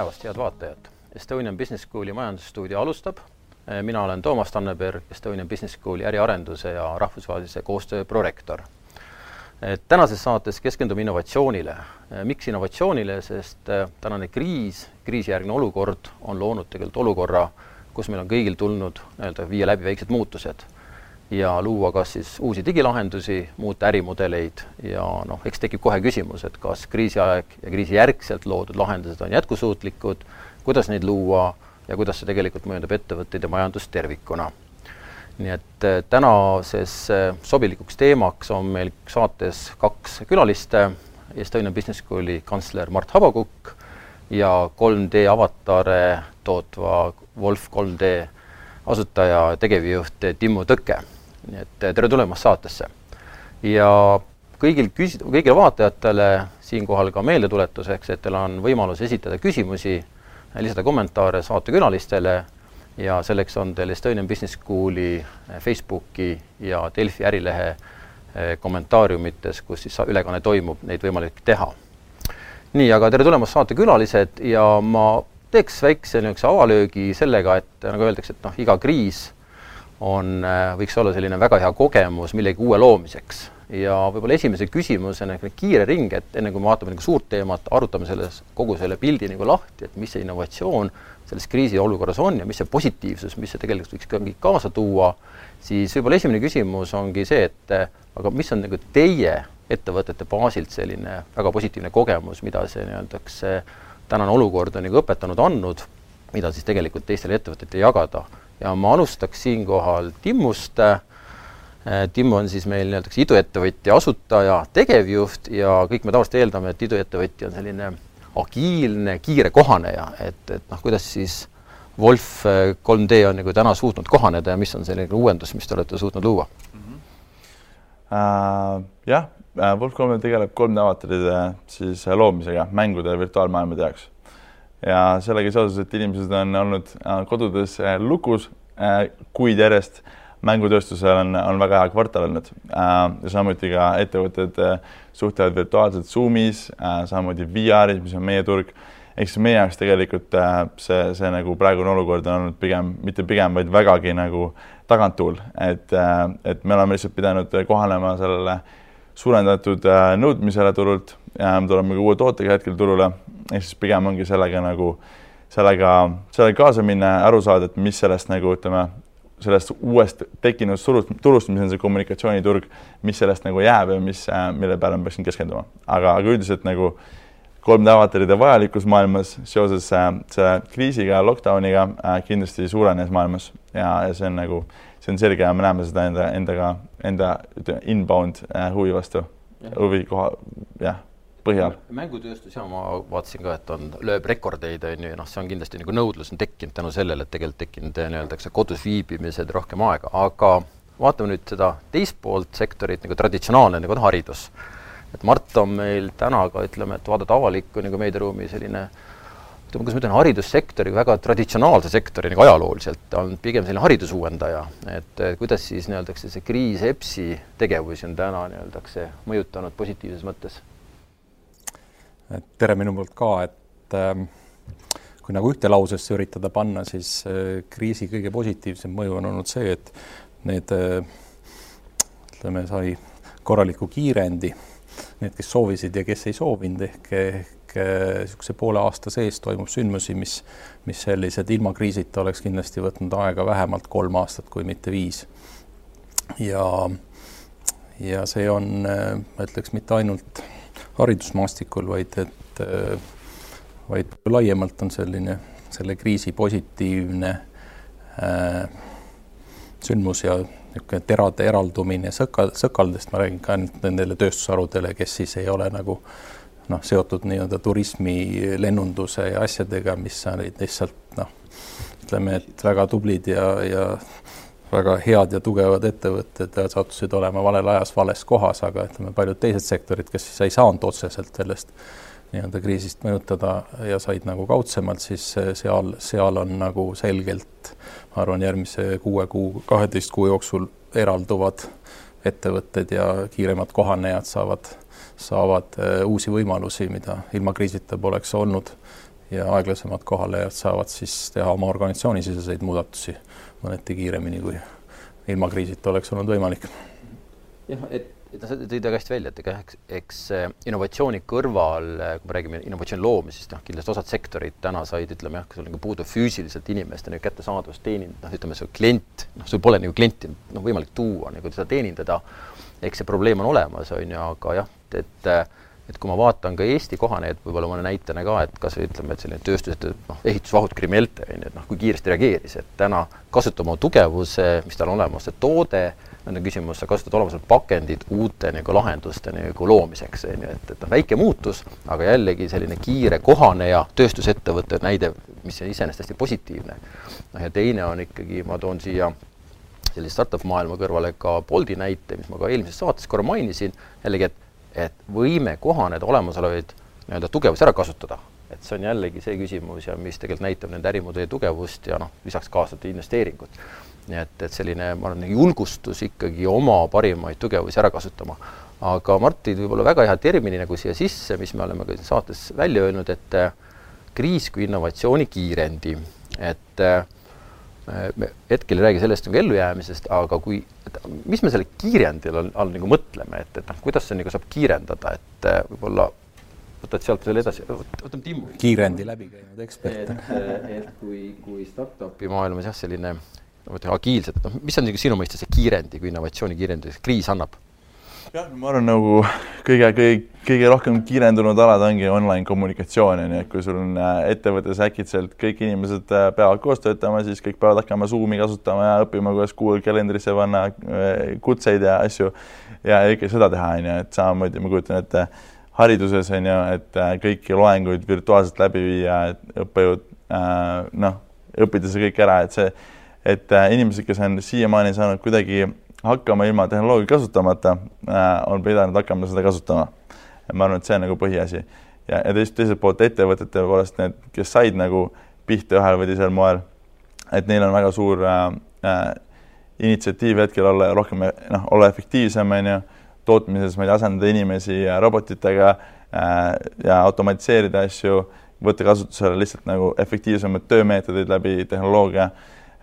päevast, head vaatajad! Estonian Business Schooli majandusstuudio alustab. mina olen Toomas Tanneberg, Estonian Business Schooli äriarenduse ja rahvusvahelise koostöö prorektor. tänases saates keskendume innovatsioonile. miks innovatsioonile, sest äh, tänane kriis, kriisijärgne olukord on loonud tegelikult olukorra, kus meil on kõigil tulnud nii-öelda viia läbi väiksed muutused ja luua kas siis uusi digilahendusi, muuta ärimudeleid ja noh, eks tekib kohe küsimus, et kas kriisiaeg ja kriisijärgselt loodud lahendused on jätkusuutlikud, kuidas neid luua ja kuidas see tegelikult mõjutab ettevõtteid ja majandust tervikuna. nii et äh, tänases äh, sobilikuks teemaks on meil saates kaks külalist, Estonian Business Schooli kantsler Mart Habakukk ja 3D avatare tootva Wolf 3D asutaja, tegevjuht Timmu Tõke nii et tere tulemast saatesse. ja kõigil küs-, kõigile vaatajatele siinkohal ka meeldetuletuseks, et teil on võimalus esitada küsimusi, lisada kommentaare saatekülalistele ja selleks on teil Estonian Business Schooli Facebooki ja Delfi ärilehe eh, kommentaariumites, kus siis ülekanne toimub, neid võimalik teha. nii, aga tere tulemast saatekülalised ja ma teeks väikse niisuguse avalöögi sellega, et nagu öeldakse, et noh, iga kriis on, äh, võiks olla selline väga hea kogemus millegi uue loomiseks. ja võib-olla esimese küsimusena kiire ring, et enne kui me vaatame nagu suurt teemat, arutame selles, kogu selle pildi nagu lahti, et mis see innovatsioon selles kriisiolukorras on ja mis see positiivsus, mis see tegelikult võiks ka kaasa tuua, siis võib-olla esimene küsimus ongi see, et äh, aga mis on nagu teie ettevõtete baasilt selline väga positiivne kogemus, mida see nii-öelda see tänane olukord on nagu õpetanud, andnud, mida siis tegelikult teistele ettevõtetele jagada ja ma alustaks siinkohal Timmust. Äh, Timmu on siis meil nii-öelda iduettevõtja asutaja, tegevjuht ja kõik me tavaliselt eeldame, et iduettevõtja on selline agiilne, kiire kohaneja, et, et noh, kuidas siis Wolf 3D on nagu täna suutnud kohaneda ja mis on selline uuendus, mis te olete suutnud luua mm? -hmm. Uh, jah, äh, Wolf 3D tegeleb 3D avataride siis loomisega mängude virtuaalmaailmade jaoks ja sellega seoses, et inimesed on olnud äh, kodudes äh, lukus äh, kuid järjest, mängutööstusel on, on väga hea kvartal olnud ja samuti ka ettevõtted suhtlevad virtuaalselt Zoomis, samamoodi VR-is, mis on meie turg. ehk siis meie jaoks tegelikult see, see nagu praegune olukord on olnud pigem, mitte pigem, vaid vägagi nagu taganttuul, et, et me oleme lihtsalt pidanud kohanema sellele suurendatud nõudmisele turult. Ja me tuleme ka uue tootega hetkel turule. Ehk siis pigem ongi sellega nagu, sellega, sellega kaasa minna aru saada, et mis sellest nagu ütleme, sellest uuest tekkinud turust, turust, mis on see kommunikatsiooniturg, mis sellest nagu jääb ja mis, mille peale ma peaksin keskenduma. aga, aga üldiselt nagu 3D avataride vajalikkus maailmas seoses äh, selle kriisiga, lockdowniga äh, kindlasti suurenes maailmas. Ja, ja see on nagu, see on selge ja me näeme seda enda, endaga, enda ütleme, inbound äh, huvi vastu, huvi koha, jah põhjal. mängutööstus ja ma vaatasin ka, et on, lööb rekordeid, on ju, ja noh, see on kindlasti nagu nõudlus on tekkinud tänu sellele, et tegelikult tekkinud nii-öelda kodus viibimised rohkem aega, aga vaatame nüüd seda teist poolt sektorit nagu traditsionaalne nagu haridus. et Mart on meil täna ka ütleme, et vaadata avalikku nagu meediaruumi selline ütleme, kuidas ma ütlen, haridussektori väga traditsionaalse sektori nagu ajalooliselt, on pigem selline haridusuuendaja, et kuidas siis nii-öelda see kriis EBS-i tegevusi on täna nii-öelda mõjutanud positiivses mõttes? Tere minu poolt ka, et ähm, kui nagu ühte lausesse üritada panna, siis äh, kriisi kõige positiivsem mõju on olnud see, et need äh, ütleme, sai korraliku kiirendi, need, kes soovisid ja kes ei soovinud, ehk, ehk äh, niisuguse poole aasta sees toimub sündmusi, mis, mis sellised ilma kriisita oleks kindlasti võtnud aega vähemalt kolm aastat, kui mitte viis. ja, ja see on, ma ütleks, mitte ainult haridusmaastikul, vaid et, vaid laiemalt on selline, selle kriisi positiivne äh, sündmus ja niisugune terade eraldumine sõka, sõkaldest, ma räägin ka ainult nendele tööstusharudele, kes siis ei ole nagu noh, seotud nii-öelda turismi, lennunduse ja asjadega, mis olid lihtsalt noh, ütleme, et väga tublid ja, ja väga head ja tugevad ettevõtted sattusid olema valel ajas vales kohas, aga ütleme, paljud teised sektorid, kes siis ei saanud otseselt sellest nii-öelda kriisist mõjutada ja said nagu kaudsemalt, siis seal, seal on nagu selgelt, ma arvan, järgmise kuue kuu, kaheteist kuu jooksul eralduvad ettevõtted ja kiiremad kohanejad saavad, saavad äh, uusi võimalusi, mida ilma kriisita poleks olnud. ja aeglasemad kohalejad saavad siis teha oma organisatsioonisiseseid muudatusi mõneti kiiremini, kui ilma kriisita oleks olnud võimalik. jah, et, sa tõid väga hästi välja, et ega eks, eks innovatsiooni kõrval, kui me räägime innovatsiooni loomisest, noh, kindlasti osad sektorid täna said, ütleme jah, kui sul nagu puudu füüsiliselt inimeste nagu kättesaadavust teenindada, noh, ütleme see klient, noh, sul pole nagu klienti noh, võimalik tuua nagu teda teenindada, eks see probleem on olemas, on ju, aga jah, et et kui ma vaatan ka Eesti kohanejaid võib-olla mõne näitena ka, et kas või ütleme, et selline tööstusettevõte, noh, ehitusvahud Krimelte on ju, et noh, kui kiiresti reageeris, et täna kasuta oma tugevuse, mis tal on olemas, see toode, on küsimus, sa kasutad olemasolevat pakendit uute nagu lahenduste nagu loomiseks, on ju, et, et noh, väike muutus, aga jällegi selline kiire kohaneja tööstusettevõtte näide, mis on iseenesest hästi positiivne. noh, ja teine on ikkagi, ma toon siia sellise startup maailma kõrvale ka Bolti näite, mis ma ka eelmises saates korra mainisin, jällegi, et et võime kohaneda olemasolevaid nii-öelda tugevusi ära kasutada. et see on jällegi see küsimus ja mis tegelikult näitab nende ärimudeli tugevust ja noh, lisaks kaasata investeeringut. nii et, et selline, ma arvan, julgustus ikkagi oma parimaid tugevusi ära kasutama. aga Martin, võib-olla väga hea termini nagu siia sisse, mis me oleme ka siin saates välja öelnud, et äh, kriis kui innovatsiooni kiirendi, et äh, me hetkel ei räägi sellest nagu ellujäämisest, aga kui, mis me selle kiirendil all, all nagu mõtleme, et, et noh, kuidas see nagu saab kiirendada, et äh, võib-olla võtad sealt veel edasi, võtame Timmu. kiirendi läbi käinud ekspert. et, äh, et kui, kui startup'i maailmas jah, selline ütlen agiilselt, et noh, mis on nagu sinu mõistes see kiirendi kui innovatsiooni kiirendi kriis annab? jah, ma arvan, nagu kõige, kõige, kõige rohkem kiirendunud alad ongi online kommunikatsioon, on ju, et kui sul on äh, ettevõttes äkitselt kõik inimesed äh, peavad koos töötama, siis kõik peavad hakkama Zoomi kasutama ja õppima, kuidas Google kalendrisse panna äh, kutseid ja asju ja kõike seda teha, on ju, et samamoodi ma kujutan ette hariduses on ju, et kõiki loenguid virtuaalselt läbi viia, et õppejõud noh, õppida see kõik ära, et see, et inimesed, kes on siiamaani saanud kuidagi hakkama ilma tehnoloogia kasutamata on pidanud hakkama seda kasutama. Ma arvan, et see on nagu põhiasi. ja, ja teist, teiselt poolt ettevõtete poolest need, kes said nagu pihta ühel või teisel moel, et neil on väga suur äh, äh, initsiatiiv hetkel olla rohkem noh, olla efektiivsem, on ju, tootmises, tea, asendada inimesi robotitega äh, ja automatiseerida asju, võtta kasutusele lihtsalt nagu efektiivsemad töömeetodid läbi tehnoloogia,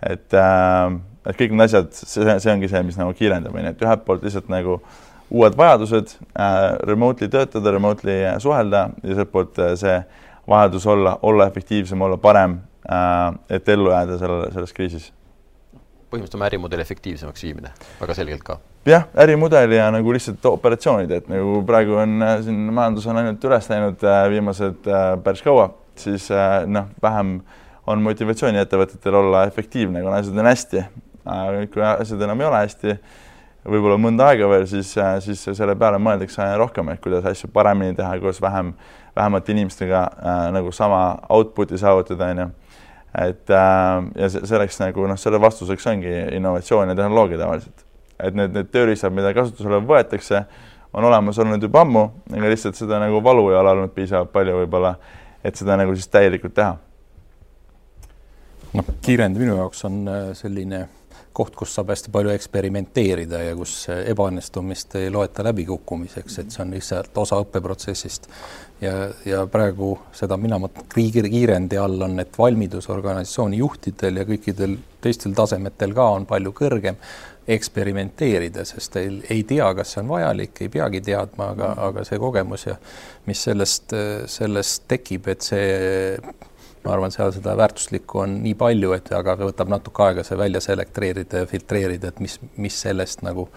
et äh, et kõik need asjad, see, see ongi see, mis nagu kiirendab, on ju, et ühelt poolt lihtsalt nagu uued vajadused äh,, remotely töötada, remotely suhelda ja teiselt poolt äh, see vajadus olla, olla efektiivsem, olla parem äh,, et ellu jääda selle, selles kriisis. põhimõtteliselt oma ärimudeli efektiivsemaks viimine, väga selgelt ka. jah, ärimudeli ja nagu lihtsalt operatsioonid, et nagu praegu on äh, siin majandus on ainult üles läinud äh, viimased äh, päris kaua, siis äh, noh, vähem on motivatsiooni ettevõtetel olla efektiivne, kuna asjad on hästi aga kui asjad enam ei ole hästi, võib-olla mõnda aega veel, siis, siis selle peale mõeldakse rohkem, et kuidas asju paremini teha, kuidas vähem, vähemate inimestega äh, nagu sama output'i saavutada, on ju. et äh, ja selleks nagu noh, selle vastuseks ongi innovatsioon ja tehnoloogia tavaliselt. et need, need tööriistad, mida kasutusele võetakse, on olemas olnud juba ammu, aga lihtsalt seda nagu valu ei ole olnud piisavalt palju võib-olla, et seda nagu siis täielikult teha. noh, kiirend minu jaoks on äh, selline koht, kus saab hästi palju eksperimenteerida ja kus ebaõnnestumist ei loeta läbikukkumiseks, et see on lihtsalt osa õppeprotsessist. ja, ja praegu seda mina mõtlen kiirendi all on, et valmidus organisatsiooni juhtidel ja kõikidel teistel tasemetel ka on palju kõrgem eksperimenteerida, sest ei, ei tea, kas see on vajalik, ei peagi teadma, aga, aga see kogemus ja mis sellest, sellest tekib, et see ma arvan, seal seda väärtuslikku on nii palju, et aga võtab natuke aega see välja selekteerida ja filtreerida, et mis, mis sellest nagu,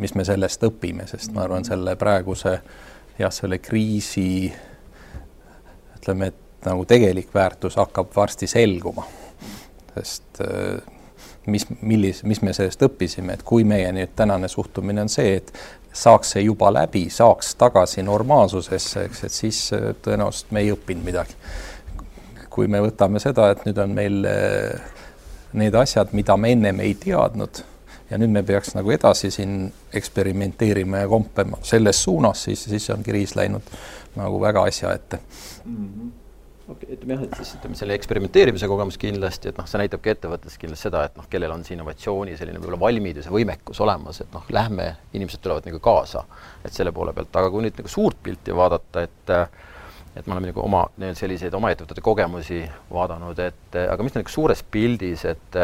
mis me sellest õpime, sest ma arvan, selle praeguse jah, selle kriisi ütleme, et nagu tegelik väärtus hakkab varsti selguma, sest äh, mis, millis, mis me sellest õppisime, et kui meie nüüd tänane suhtumine on see, et saaks see juba läbi, saaks tagasi normaalsusesse, eks, et siis äh, tõenäoliselt me ei õppinud midagi kui me võtame seda, et nüüd on meil eh, need asjad, mida me ennem ei teadnud ja nüüd me peaks nagu edasi siin eksperimenteerima ja kompema selles suunas, siis, siis on kriis läinud nagu väga asja ette mm. -hmm okei okay,, ütleme jah, et siis ütleme selle eksperimenteerimise kogemus kindlasti, et noh, see näitabki ettevõttes kindlasti seda, et noh, kellel on see innovatsiooni selline võib-olla valmidus ja võimekus olemas, et noh, lähme, inimesed tulevad nagu kaasa, et selle poole pealt, aga kui nüüd nagu suurt pilti vaadata, et et me oleme nagu oma nii-öelda selliseid oma ettevõtete kogemusi vaadanud, et aga mis nagu suures pildis, et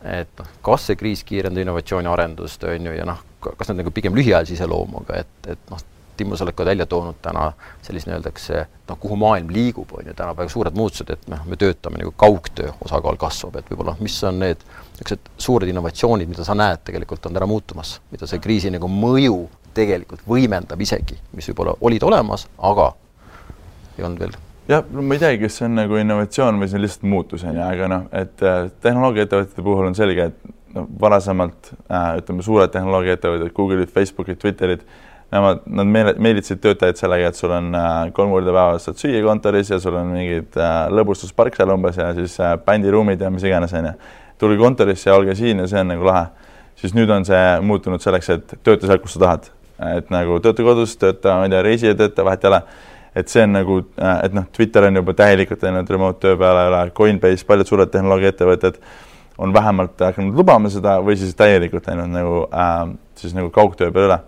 et noh, kas see kriis kiirendab innovatsiooni arendust, on ju, ja noh, kas nad nagu pigem lühiajalise iseloomuga, et, et noh, Timmo, sa oled ka välja toonud täna sellise nii-öeldakse noh, kuhu maailm liigub, on ju, täna väga suured muutused, et noh, me töötame nagu kaugtöö osakaal kasvab, et võib-olla mis on need niisugused suured innovatsioonid, mida sa näed, tegelikult on täna muutumas, mida see kriisi nagu mõju tegelikult võimendab isegi, mis võib-olla olid olemas, aga ei olnud veel jah, no ma ei teagi, kas see on nagu innovatsioon või see on lihtsalt muutus, on ju, aga noh, et äh, tehnoloogiaettevõtete puhul on selge, et noh, varasemalt äh, ütleme, suured tehnoloogiaettevõtted, Google'id, Facebookid, Twitterid Nemad, nad meele, meelitasid töötajaid sellega, et sul on äh, kolm korda päevas saad süüa kontoris ja sul on mingid äh, lõbustuspark seal umbes ja siis äh, bändiruumid ja mis iganes, onju. tulge kontorisse ja olge siin ja see on nagu lahe. siis nüüd on see muutunud selleks, et tööta seal, kus sa tahad. et nagu tööta kodus, tööta, ma ei tea, reisi ja tööta, vahet ei ole. Et see on nagu, äh, et noh, Twitter on juba täielikult läinud remote töö peale üle, Coinbase, paljud suured tehnoloogiaettevõtted on vähemalt hakanud lubama seda või siis täielikult läinud nagu äh, siis nagu kaugtöö peale üle.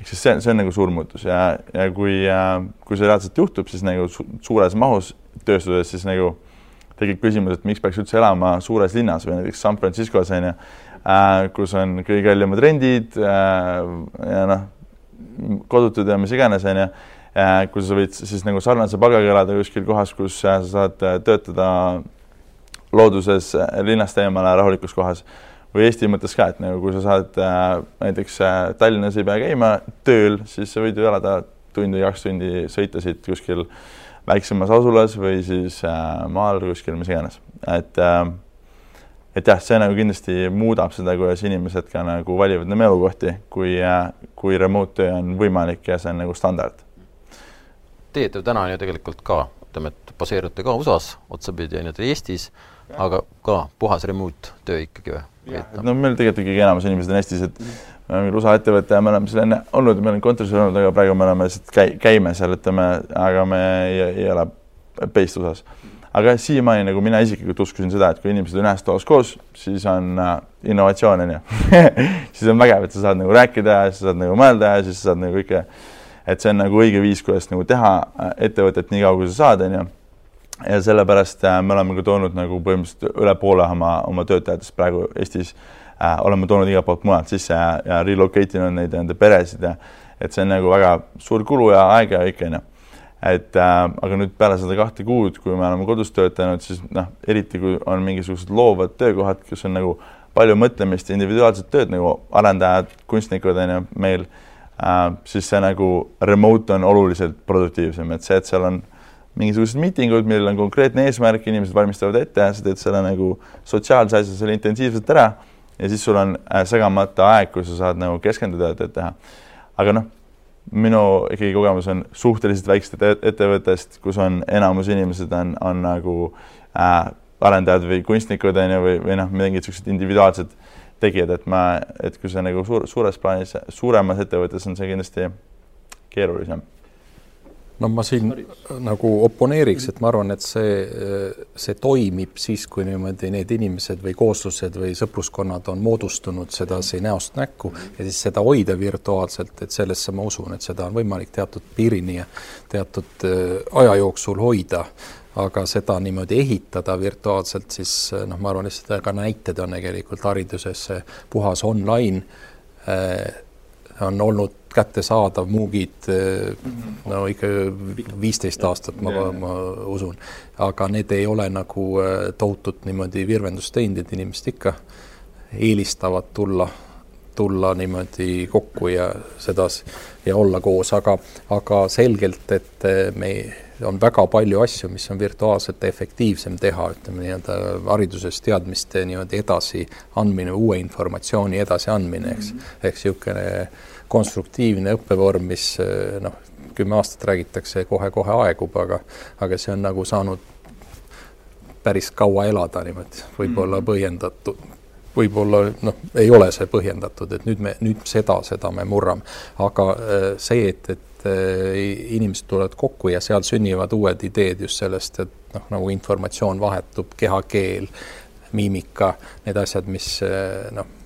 Ehk siis see, see on nagu suur muutus ja, ja kui äh,, kui see reaalselt juhtub, siis nagu su suures mahus tööstuses, siis nagu tekib küsimus, et miks peaks üldse elama suures linnas või näiteks San Franciscos on ju äh,, kus on kõige kallimad rendid äh, ja noh, kodutud ja mis iganes on ju kus sa võid siis nagu sarnase palgaga elada kuskil kohas, kus äh, sa saad äh, töötada looduses äh, linnast eemale rahulikus kohas või Eesti mõttes ka, et nagu kui sa saad äh, näiteks äh, Tallinnas ei pea käima tööl, siis sa võid ju elada tund või kaks tundi sõita siit kuskil väiksemas asulas või siis äh, maal kuskil, mis iganes, et äh, et jah, see nagu kindlasti muudab seda, kuidas inimesed ka nagu valivad oma elukohti, kui äh,, kui remote töö on võimalik ja see on nagu standard. Teie töö täna on ju tegelikult ka, ütleme, et baseerute ka USA-s otsapidi on ju Eestis, aga ka puhas remote töö ikkagi või? no meil tegelikult ikkagi enamus inimesed on Eestis, et me oleme USA ettevõte ja me oleme seal enne olnud, me oleme kontoris olnud, aga praegu me oleme lihtsalt käi-, käime seal, ütleme, aga me ei, ei ole based USA-s. aga siiamaani nagu mina isiklikult uskusin seda, et kui inimesed on ühes toas koos, siis on äh, innovatsioon, on ju siis on vägev, et sa saad nagu rääkida ja sa saad nagu mõelda ja siis sa saad nagu kõike, et see on nagu õige viis, kuidas nagu teha äh, ettevõtet nii kaua, kui sa saad, on ju ja sellepärast äh, me oleme ka toonud nagu põhimõtteliselt üle poole oma, oma töötajatest praegu Eestis äh, oleme toonud igalt poolt mujalt sisse ja, ja relocate inud neid enda peresid ja et see on nagu väga suur kulu ja aeg ja kõik onju. et äh, aga nüüd peale seda kahte kuud, kui me oleme kodus töötanud, siis noh, eriti kui on mingisugused loovad töökohad, kus on nagu palju mõtlemist individuaalset tööd nagu arendajad, kunstnikud on ju meil siis see nagu remote on oluliselt produktiivsem, et see, et seal on mingisugused miitingud, millel on konkreetne eesmärk, inimesed valmistavad ette, sa teed selle nagu sotsiaalse asja selle intensiivselt ära ja siis sul on äh, segamata aeg, kus sa saad nagu keskenduda ja tööd teha. aga noh, minu ikkagi kogemus on suhteliselt väikestest ettevõttest, kus on enamus inimesed on, on nagu äh, arendajad või kunstnikud on ju, või, või noh, mingid niisugused individuaalsed tegijad, et ma, et kui see nagu suur, suures plaanis, suuremas ettevõttes on see kindlasti keerulisem. No ma siin nagu oponeeriks, et ma arvan, et see, see toimib siis, kui niimoodi need inimesed või kooslused või sõpruskonnad on moodustunud sedasi näost näkku ja siis seda hoida virtuaalselt, et sellesse ma usun, et seda on võimalik teatud piirini ja teatud äh, aja jooksul hoida aga seda niimoodi ehitada virtuaalselt, siis noh, ma arvan, et seda ka näited on tegelikult hariduses puhas online äh, on olnud kättesaadav Moogid no ikka viisteist aastat, ma, ma usun, aga need ei ole nagu tohutut niimoodi virvendust teinud, et inimesed ikka eelistavad tulla, tulla niimoodi kokku ja sedasi ja olla koos, aga, aga selgelt, et äh, me on väga palju asju, mis on virtuaalselt efektiivsem teha, ütleme nii-öelda hariduses teadmiste niimoodi edasiandmine, uue informatsiooni edasiandmine, eks, ehk niisugune konstruktiivne õppevorm, mis eh, noh, kümme aastat räägitakse, kohe-kohe aegub, aga, aga see on nagu saanud päris kaua elada niimoodi, võib-olla mm. põhjendatud, võib-olla noh, ei ole see põhjendatud, et nüüd me, nüüd seda, seda me murrame, aga eh, see, et, et eh, inimesed tulevad kokku ja seal sünnivad uued ideed just sellest, et noh, nagu informatsioon vahetub, kehakeel, miimika, need asjad, mis noh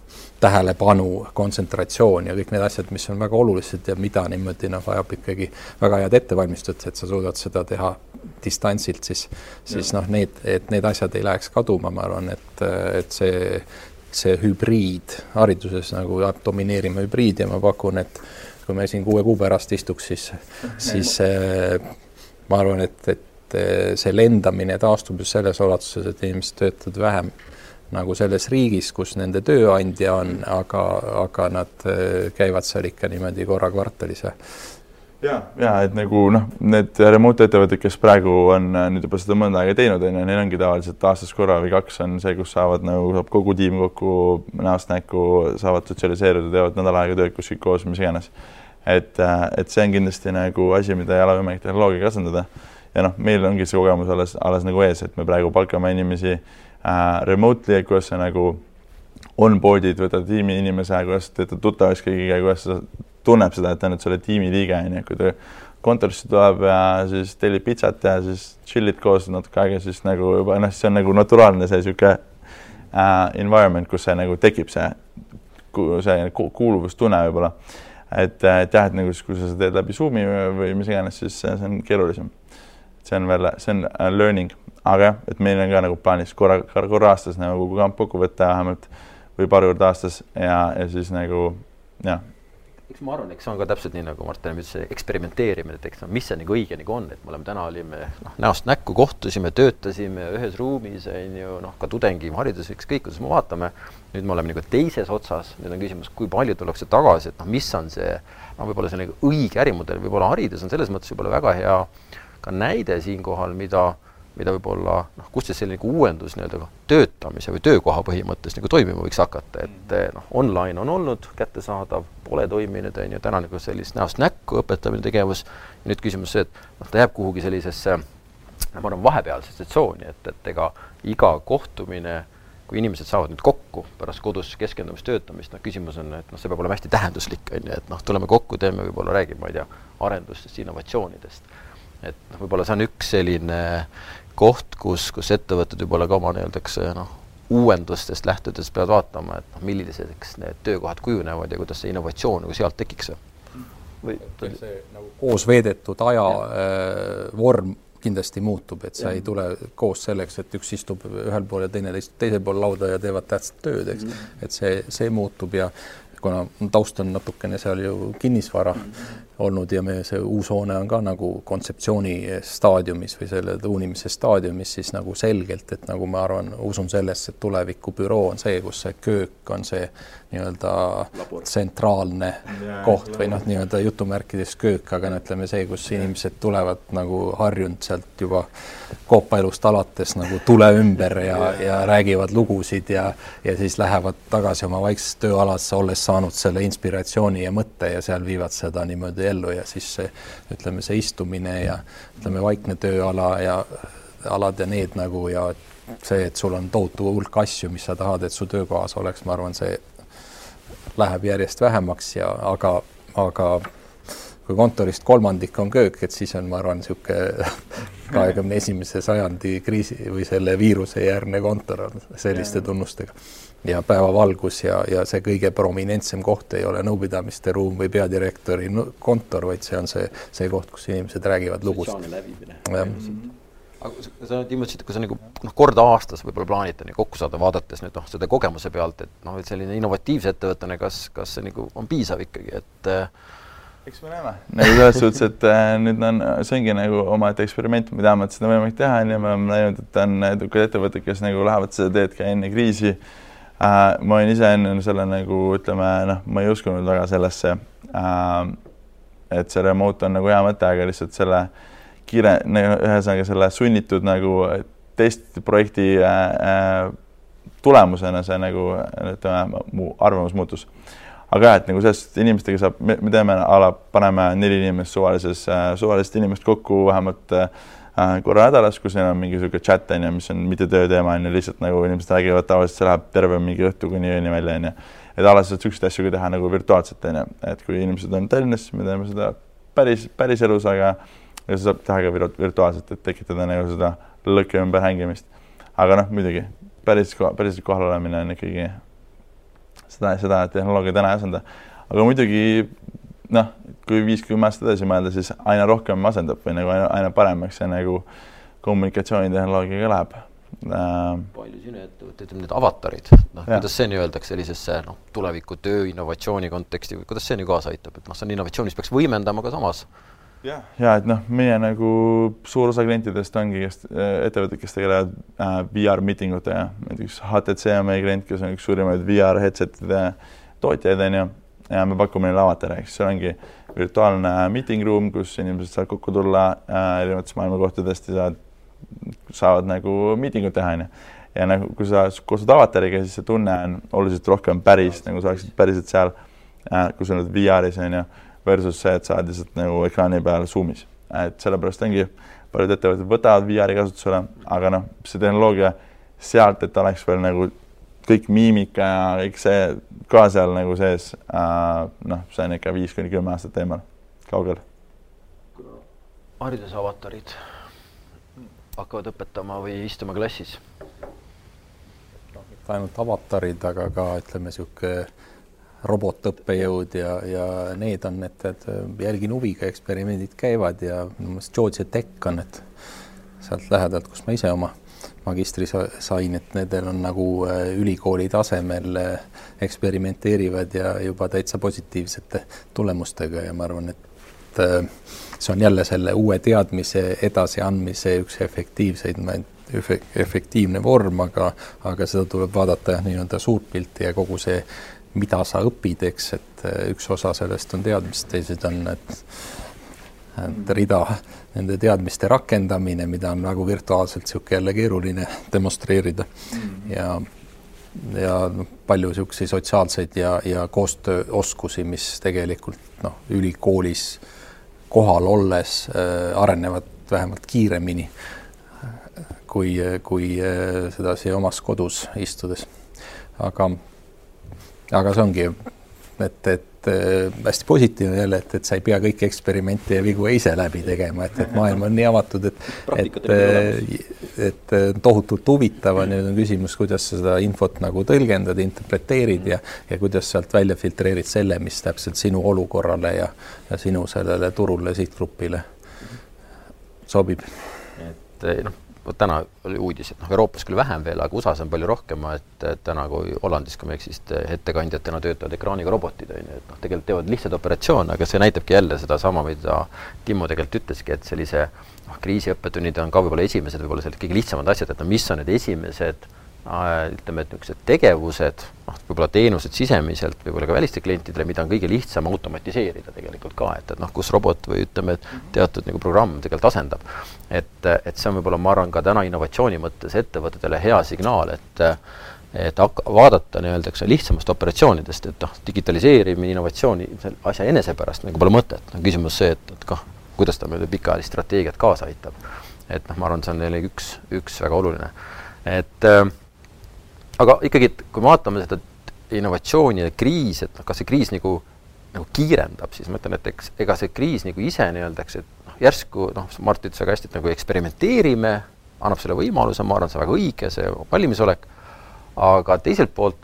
tähelepanu, kontsentratsioon ja kõik need asjad, mis on väga olulised ja mida niimoodi noh, vajab ikkagi väga head ettevalmistust, et sa suudad seda teha distantsilt, siis, siis noh, need, et need asjad ei läheks kaduma, ma arvan, et, et see, see hübriid hariduses nagu domineerima hübriid ja ma pakun, et kui me siin kuue kuu pärast istuks, siis, siis äh, ma arvan, et, et see lendamine taastub just selles ulatuses, et inimesed töötavad vähem nagu selles riigis, kus nende tööandja on, aga, aga nad äh, käivad seal ikka niimoodi korra kvartalis? Ja, ja et nagu noh, need remote ettevõtted, kes praegu on äh, nüüd juba seda mõnda aega teinud, on ju, neil ongi tavaliselt aastas korra või kaks on see, kus saavad nagu saab kogu tiim kokku näost näkku, saavad sotsialiseeruda, teevad nädal aega tööd kuskil koos, mis iganes. et, äh, et see on kindlasti nagu asi, mida ei ole võimalik tehnoloogiaga asendada. ja noh, meil ongi see kogemus alles, alles nagu ees, et me praegu palkame inimesi äh, remotely, kuidas sa nagu onboard'id, võtad tiimi inimese, kuidas teed tuttavaks kõigiga, kuidas sa tunneb seda, et ta nüüd selle tiimi liige, on ju, kui ta kontorisse tuleb ja siis tellib pitsat ja siis chill'id koos natuke aega, siis nagu juba noh, see on nagu naturaalne see niisugune uh, environment, kus see nagu tekib, see, see kuuluvustunne võib-olla. et, et jah, et nagu siis, kui sa seda teed läbi Zoomi või mis iganes, siis see on keerulisem. see on veel, see on uh, learning aga jah, et meil on ka nagu plaanis korra, korra aastas nagu kamp kokku võtta vähemalt või paar korda aastas ja, ja siis nagu jah. Eks ma arvan, eks see on ka täpselt nii, nagu Martin ütles, eksperimenteerimine, et eks no mis see nagu õige nagu on, et me oleme täna olime noh, näost näkku kohtusime, töötasime ühes ruumis, on ju, noh, ka tudengiharidus, ükskõik kuidas me vaatame. nüüd me oleme nagu teises otsas, nüüd on küsimus, kui palju tullakse tagasi, et noh, mis on see, noh, võib-olla see nagu õige ärimudel, võib-olla haridus on selles mõttes võib-olla väga hea ka näide siinkohal, mida mida võib-olla noh, kust see selline nagu uuendus nii-öelda töötamise või töökoha põhimõttes nagu toimima võiks hakata, et mm. noh, online on olnud kättesaadav, pole toiminud, on ju, täna nagu sellist näost näkku õpetamine tegevus, nüüd küsimus see, et noh, ta jääb kuhugi sellisesse ma arvan, vahepealsesse tsooni, et, et ega iga kohtumine, kui inimesed saavad nüüd kokku pärast kodus keskendumist töötamist, noh, küsimus on, et noh, see peab olema hästi tähenduslik, on ju, et noh, tuleme kokku, teeme võib-olla, räägime, ma ei tea, arendustest, innovatsioonidest. et noh, võib-olla see on üks selline koht, kus, kus ettevõtted võib-olla ka oma nii-öelda noh, uuendustest lähtudes peavad vaatama, et noh, milliseks need töökohad kujunevad ja kuidas see innovatsioon nagu sealt tekiks. või see nagu koos veedetud aja äh, vorm kindlasti muutub, et sa ja. ei tule koos selleks, et üks istub ühel pool ja teine istub teisel pool lauda ja teevad tähtsat tööd, eks mm. -hmm. et see, see muutub ja kuna taust on natukene seal ju kinnisvara mm -hmm. Olnud ja meie see uus hoone on ka nagu kontseptsiooni staadiumis või selle tuunimise staadiumis, siis nagu selgelt, et nagu ma arvan, usun sellesse, et tulevikubüroo on see, kus see köök on see nii-öelda tsentraalne ja, koht või noh, nii-öelda jutumärkides köök, aga no ütleme see, kus inimesed tulevad nagu harjunud sealt juba koopaelust alates nagu tule ümber ja, ja räägivad lugusid ja, ja siis lähevad tagasi oma vaiksesse tööalasse, olles saanud selle inspiratsiooni ja mõtte ja seal viivad seda niimoodi ellu ja siis see, ütleme, see istumine ja ütleme, vaikne tööala ja alad ja need nagu ja see, et sul on tohutu hulk asju, mis sa tahad, et su töökohas oleks, ma arvan, see läheb järjest vähemaks ja aga, aga kui kontorist kolmandik on köök, et siis on, ma arvan, niisugune kahekümne esimese sajandi kriisi või selle viiruse järgne kontor on selliste tunnustega. ja päevavalgus ja, ja see kõige prominentsem koht ei ole nõupidamiste ruum või peadirektori kontor, vaid see on see, see koht, kus inimesed räägivad lugusid. jah aga sa nüüd nimetasid, et kui sa nagu noh, kord aastas võib-olla plaanite nii kokku saada, vaadates nüüd noh, seda kogemuse pealt, et noh, et selline innovatiivse ettevõttena, kas, kas see nagu on piisav ikkagi, et äh, eks me näeme, nagu selles suhtes, et äh, nüüd on, see ongi nagu omaette eksperiment, me teame, et seda on võimalik teha, on ju, me oleme näinud, et on edukad ettevõtted, kes nagu lähevad seda teed ka enne kriisi äh,. ma olin ise enne selle nagu ütleme, noh, ma ei uskunud väga sellesse äh,, et see remote on nagu hea mõte, aga lihtsalt selle kiire, ühesõnaga selle sunnitud nagu testprojekti äh, äh, tulemusena see nagu ütleme, mu arvamus muutus. Aga jah, et nagu selles suhtes inimestega saab, me, me teeme a la, paneme neli inimest suvalises äh,, suvalist inimest kokku vähemalt äh, korra nädalas, kus neil on mingi niisugune chat on ju, mis on mitte tööteema on ju, lihtsalt nagu inimesed räägivad, tavaliselt see läheb terve mingi õhtu kuni ööni välja on ju. et alati saad niisuguseid asju ka teha nagu virtuaalselt on ju, et kui inimesed on Tallinnas, siis me teeme seda päris, päris elus, aga ja seda saab teha ka virtuaalselt, et tekitada nagu seda lõkke ümber hängimist. aga noh, muidugi päris, päris kohal olemine on ikkagi seda, seda tehnoloogia täna ei asenda. aga muidugi noh, kui viis-kümme aastat edasi mõelda, siis aina rohkem asendab või nagu aina, aina paremaks see nagu kommunikatsioonitehnoloogiaga läheb äh,. palju sinu ettevõtteid on need avatarid, noh, kuidas see nii öeldakse sellisesse noh, tuleviku töö innovatsiooni konteksti või kuidas see nii kaasa aitab, et noh, see on innovatsioon, mis peaks võimendama ka samas ja, ja et noh, meie nagu suur osa klientidest ongi, kes ettevõtted, kes tegelevad äh, VR miitingutega, näiteks HTC on meie klient, kes on üks suurimaid VR headset'ide tootjaid onju. Ja me pakume neile avatare, eks see ongi virtuaalne meeting room, kus inimesed saavad kokku tulla äh, erinevatest maailma kohtadest ja saavad, saavad nagu miitingut teha onju. Ja nagu, kui sa koostööd avatariga, siis see tunne on oluliselt rohkem päris, nagu sa oleksid päriselt seal äh,, kui sa oled VR-is onju versus see, et sa oled lihtsalt nagu ekraani peal Zoom'is. et sellepärast ongi, paljud ettevõtted võtavad VR-i kasutusele, aga noh, see tehnoloogia sealt, et oleks veel nagu kõik miimika ja kõik see ka seal nagu sees äh,, noh, see on ikka viis kuni kümme aastat eemal, kaugel. haridusavatarid hakkavad õpetama või istuma klassis? noh, mitte ainult avatarid, aga ka ütleme, niisugune robotõppejõud ja, ja need on need, et jälgin huviga, eksperimendid käivad ja minu meelest Georgia Tech on, et sealt lähedalt, kus ma ise oma magistri sain, et nendel on nagu äh, ülikooli tasemel äh, eksperimenteerivad ja juba täitsa positiivsete tulemustega ja ma arvan, et äh, see on jälle selle uue teadmise edasiandmise üks efektiivseid, efektiivne vorm, aga, aga seda tuleb vaadata jah, nii-öelda suurt pilti ja kogu see mida sa õpid, eks, et äh, üks osa sellest on teadmised, teised on, et et rida nende teadmiste rakendamine, mida on nagu virtuaalselt niisugune jälle keeruline demonstreerida ja ja noh, palju niisuguseid sotsiaalseid ja, ja koostööoskusi, mis tegelikult noh, ülikoolis kohal olles äh, arenevad vähemalt kiiremini kui, kui äh, sedasi omas kodus istudes. aga aga see ongi, et, et äh, hästi positiivne jälle, et, et sa ei pea kõiki eksperimente ja vigu ise läbi tegema, et, et maailm on nii avatud, et, et, et äh, tohutult huvitav on nüüd on küsimus, kuidas sa seda infot nagu tõlgendad, interpreteerid ja, ja kuidas sealt välja filtreerid selle, mis täpselt sinu olukorrale ja, ja sinu sellele turule, sihtgrupile sobib. et noh vot täna oli uudis, et noh, Euroopas küll vähem veel, aga USA-s on palju rohkem, et, täna kui Hollandis, kui ma ei eksi, siis ettekandjatena töötavad ekraaniga robotid, on ju, et noh, tegelikult teevad lihtsaid operatsioone, aga see näitabki jälle sedasama, mida Timmo tegelikult ütleski, et sellise noh, kriisiõppetunnid on ka võib-olla esimesed, võib-olla sellised kõige lihtsamad asjad, et no mis on need esimesed ütleme, et niisugused tegevused, noh, võib-olla teenused sisemiselt, võib-olla ka väliste klientidele, mida on kõige lihtsam automatiseerida tegelikult ka, et, et noh, kus robot või ütleme, et teatud nagu programm tegelikult asendab. et, et see on võib-olla, ma arvan, ka täna innovatsiooni mõttes ettevõtetele hea signaal, et et hakka, vaadata nii-öelda, eks ole, lihtsamast operatsioonidest, et noh, digitaliseerimine, innovatsiooni, asja enese pärast nagu pole mõtet, on küsimus see, et, et kah, kuidas ta meile pikaajalist strateegiat kaasa aitab. et noh, ma arvan, see on jällegi üks, üks väga oluline. et äh, aga ikkagi, et kui me vaatame seda innovatsiooni ja kriisi, et noh, kas see kriis nagu, nagu kiirendab, siis ma ütlen, et eks ega see kriis nagu ise nii-öelda, eks, et noh, järsku noh, Mart ütles väga hästi, et nagu eksperimenteerime, annab selle võimaluse, ma arvan, see on väga õige, see valmisolek, aga teiselt poolt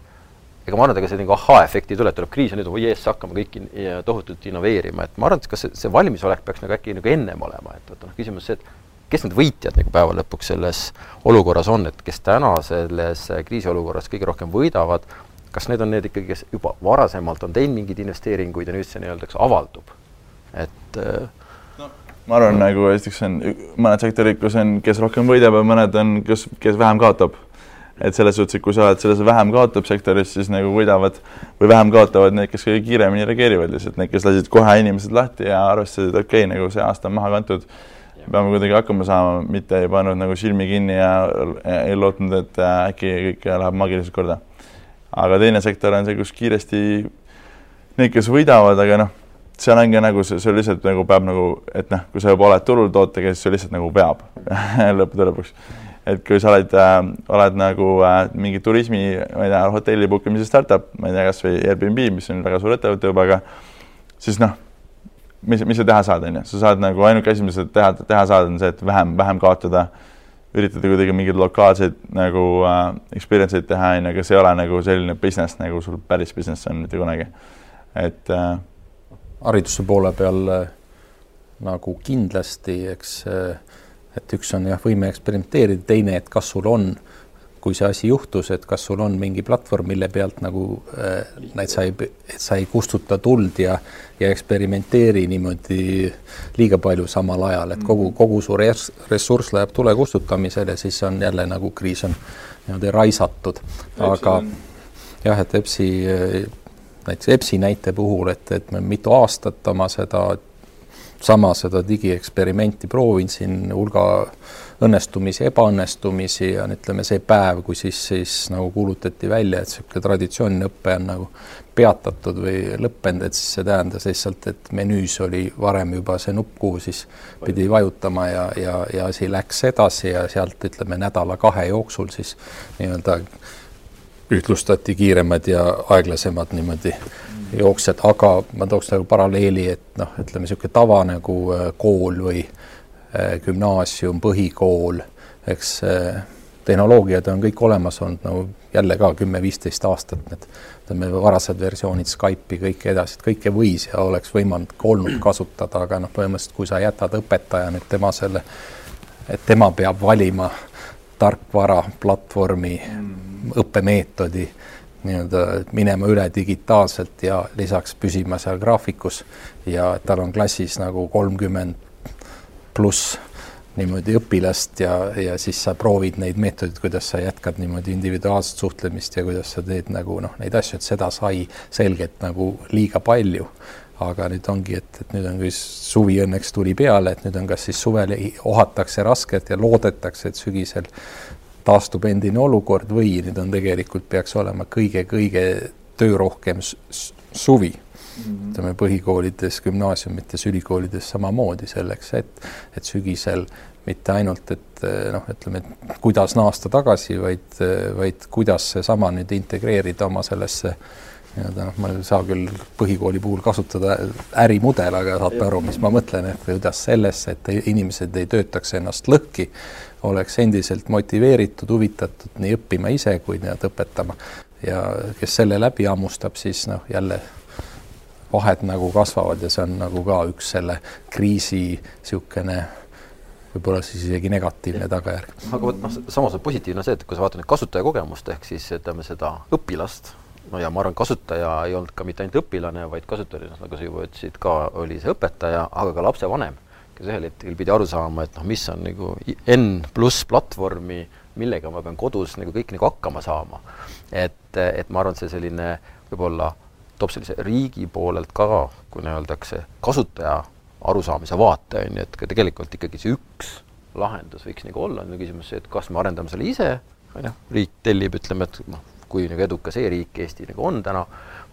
ega ma arvan, et ega see nagu ahhaa-efekti ei tule, et tuleb kriis ja nüüd oi jees, hakkame kõik in, tohutult innoveerima, et ma arvan, et kas see, see valmisolek peaks nagu äkki nagu ennem olema, et, et noh, küsimus see, et kes need võitjad nagu päeva lõpuks selles olukorras on, et kes täna selles kriisiolukorras kõige rohkem võidavad, kas need on need ikkagi, kes juba varasemalt on teinud mingeid investeeringuid ja nüüd see nii-öelda avaldub, et no, ma arvan, nagu esiteks on mõned sektorid, kus on, kes rohkem võidab ja mõned on, kes, kes vähem kaotab. et selles suhtes, et kui sa oled selles vähem kaotab sektoris, siis nagu võidavad või vähem kaotavad need, kes kõige kiiremini reageerivad lihtsalt, need, kes lasid kohe inimesed lahti ja arvestasid, et okei okay,, nagu see aasta on maha kantud peame kuidagi hakkama saama, mitte ei pannud nagu silmi kinni ja ei lootnud, et äh, äkki kõik läheb maagiliselt korda. aga teine sektor on see, kus kiiresti need, kes võidavad, aga noh, seal ongi nagu see, see lihtsalt nagu peab nagu, et noh, kui sa juba oled turul tootega, siis see lihtsalt nagu peab lõppude lõpuks. et kui sa oled äh,, oled nagu äh, mingi turismi, ma ei tea, hotelli book imise startup, ma ei tea, kasvõi Airbnb, mis on väga suur ettevõte juba, aga siis noh mis, mis sa teha saad, on ju, sa saad nagu ainuke asi, mis sa teha, teha saad, on see, et vähem, vähem kaotada üritada kuidagi mingeid lokaalseid nagu äh, experience eid teha, on ju, aga see ei ole nagu selline business, nagu sul päris business on mitte kunagi. et äh, hariduse poole peal äh, nagu kindlasti, eks, äh, et üks on jah, võime eksperimenteerida, teine, et kas sul on kui see asi juhtus, et kas sul on mingi platvorm, mille pealt nagu äh, sa ei, et sa ei kustuta tuld ja, ja eksperimenteeri niimoodi liiga palju samal ajal, et kogu, kogu su res, ressurss läheb tule kustutamisele, siis on jälle nagu kriis on niimoodi raisatud. aga jah, et EBS-i, näiteks EBS-i näite puhul, et, et me mitu aastat oma seda sama seda digieksperimenti proovin siin hulga õnnestumisi, ebaõnnestumisi ja ütleme, see päev, kui siis, siis nagu kuulutati välja, et niisugune traditsiooniline õpe on nagu peatatud või lõppenud, et siis see tähendas lihtsalt, et menüüs oli varem juba see nupp, kuhu siis pidi vajutama ja, ja, ja asi läks edasi ja sealt ütleme nädala-kahe jooksul siis nii-öelda ühtlustati kiiremad ja aeglasemad niimoodi jooksjad, aga ma tooks nagu paralleeli, et noh, ütleme niisugune tava nagu äh, kool või gümnaasium, põhikool, eks äh, tehnoloogiad on kõik olemas olnud nagu jälle ka kümme-viisteist aastat, need ütleme, varased versioonid Skype'i, kõike edasi, et kõike võis ja oleks võimalik olnud kasutada, aga noh, põhimõtteliselt kui sa jätad õpetaja nüüd tema selle, et tema peab valima tarkvara, platvormi mm., õppemeetodi, nii-öelda minema üle digitaalselt ja lisaks püsima seal graafikus ja tal on klassis nagu kolmkümmend pluss niimoodi õpilast ja, ja siis sa proovid neid meetodeid, kuidas sa jätkad niimoodi individuaalset suhtlemist ja kuidas sa teed nagu noh, neid asju, et seda sai selgelt nagu liiga palju. aga nüüd ongi, et, et nüüd on küll suvi õnneks tuli peale, et nüüd on kas siis suvel ohatakse raskelt ja loodetakse, et sügisel taastub endine olukord või nüüd on tegelikult peaks olema kõige-kõige töörohkem suvi. Ütleme põhikoolides, gümnaasiumites, ülikoolides samamoodi selleks, et, et sügisel mitte ainult, et noh, ütleme, et kuidas naasta tagasi, vaid, vaid kuidas seesama nüüd integreerida oma sellesse nii-öelda noh, ma ei saa küll põhikooli puhul kasutada ärimudel, aga saate aru, mis ma mõtlen, et kuidas sellesse, et inimesed ei töötaks ennast lõhki, oleks endiselt motiveeritud, huvitatud nii õppima ise kui nii-öelda õpetama. Ja kes selle läbi hammustab, siis noh, jälle vahed nagu kasvavad ja see on nagu ka üks selle kriisi niisugune võib-olla siis isegi negatiivne tagajärg. aga vot noh, samas on positiivne see, et kui sa vaatad nüüd kasutajakogemust ehk siis ütleme seda õpilast, no ja ma arvan, kasutaja ei olnud ka mitte ainult õpilane, vaid kasutaja, nagu sa juba ütlesid, ka oli see õpetaja, aga ka lapsevanem, kes ühel hetkel pidi aru saama, et noh, mis on nagu N pluss platvormi, millega ma pean kodus nagu kõik nagu hakkama saama. et, et ma arvan, see selline võib-olla toob sellise riigi poolelt ka, kui öeldakse, kasutaja arusaamise vaate, on ju, et ka tegelikult ikkagi see üks lahendus võiks nagu olla, on ju küsimus see, et kas me arendame selle ise, on ju, riik tellib, ütleme, et noh, kui nagu edukas e-riik Eesti nagu on täna,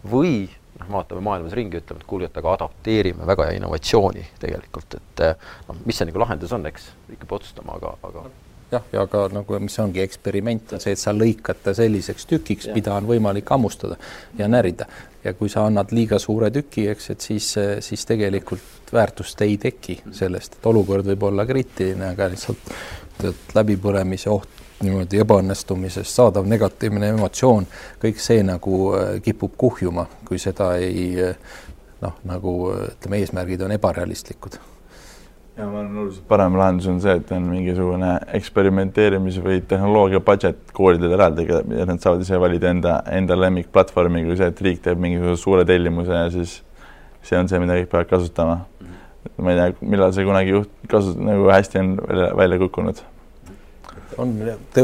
või noh, vaatame maailmas ringi, ütleme, et kuulge, et aga adapteerime väga hea innovatsiooni tegelikult, et noh, mis see nagu lahendus on, eks riik peab otsustama, aga, aga jah, ja ka nagu, mis ongi eksperiment, on see, et sa lõikad ta selliseks tükiks, mida on võimalik hammustada ja närida. ja kui sa annad liiga suure tüki, eks, et siis, siis tegelikult väärtust ei teki sellest, et olukord võib olla kriitiline, aga lihtsalt läbipõlemise oht niimoodi ebaõnnestumisest saadav negatiivne emotsioon, kõik see nagu äh, kipub kuhjuma, kui seda ei noh, nagu ütleme, eesmärgid on ebarealistlikud ja ma nõus, et parem lahendus on see, et on mingisugune eksperimenteerimise või tehnoloogia budget koolidel eraldi ja nad saavad ise valida enda, enda lemmikplatvormi, kui see, et riik teeb mingisuguse suure tellimuse ja siis see on see, mida kõik peavad kasutama. -hmm. ma ei tea, millal see kunagi juht-, kasu-, nagu hästi on välja, välja kukkunud on,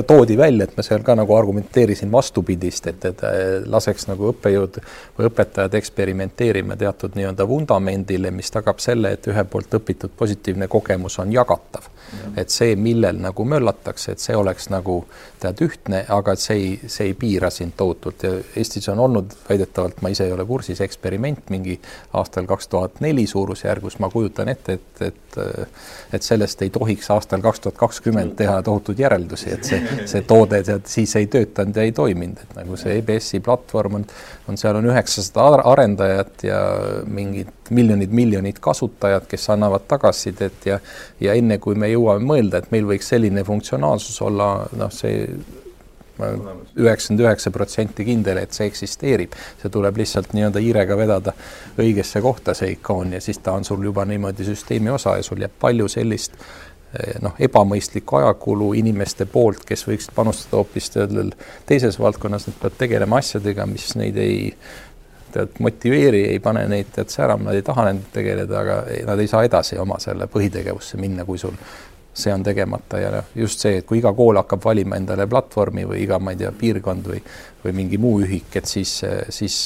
toodi välja, et ma seal ka nagu argumenteerisin vastupidist, et, et laseks nagu õppejõud või õpetajad eksperimenteerima teatud nii-öelda vundamendile, mis tagab selle, et ühe poolt õpitud positiivne kogemus on jagatav. et see, millel nagu möllatakse, et see oleks nagu tead ühtne, aga et see ei, see ei piira sind tohutult. Ja Eestis on olnud väidetavalt, ma ise ei ole kursis, eksperiment mingi aastal kaks tuhat neli suurusjärgus, ma kujutan ette, et, et et sellest ei tohiks aastal kaks tuhat kakskümmend teha tohutut järele järeldusi, et see, see toode tead siis ei töötanud ja ei toiminud, et nagu see EBS-i platvorm on, on seal on üheksasada arendajat ja mingid miljonid-miljonid kasutajad, kes annavad tagasisidet ja ja enne kui me jõuame mõelda, et meil võiks selline funktsionaalsus olla, noh, see ma olen üheksakümmend üheksa protsenti kindel, et see eksisteerib, see tuleb lihtsalt nii-öelda hiirega vedada õigesse kohta, see ikoon ja siis ta on sul juba niimoodi süsteemi osa ja sul jääb palju sellist noh, ebamõistlikku ajakulu inimeste poolt, kes võiksid panustada hoopis teises valdkonnas, nad peavad tegelema asjadega, mis neid ei tead, motiveeri, ei pane neid tead särama, nad ei taha nendega tegeleda, aga nad ei saa edasi oma selle põhitegevusse minna, kui sul see on tegemata ja noh, just see, et kui iga kool hakkab valima endale platvormi või iga, ma ei tea, piirkond või või mingi muu ühik, et siis, siis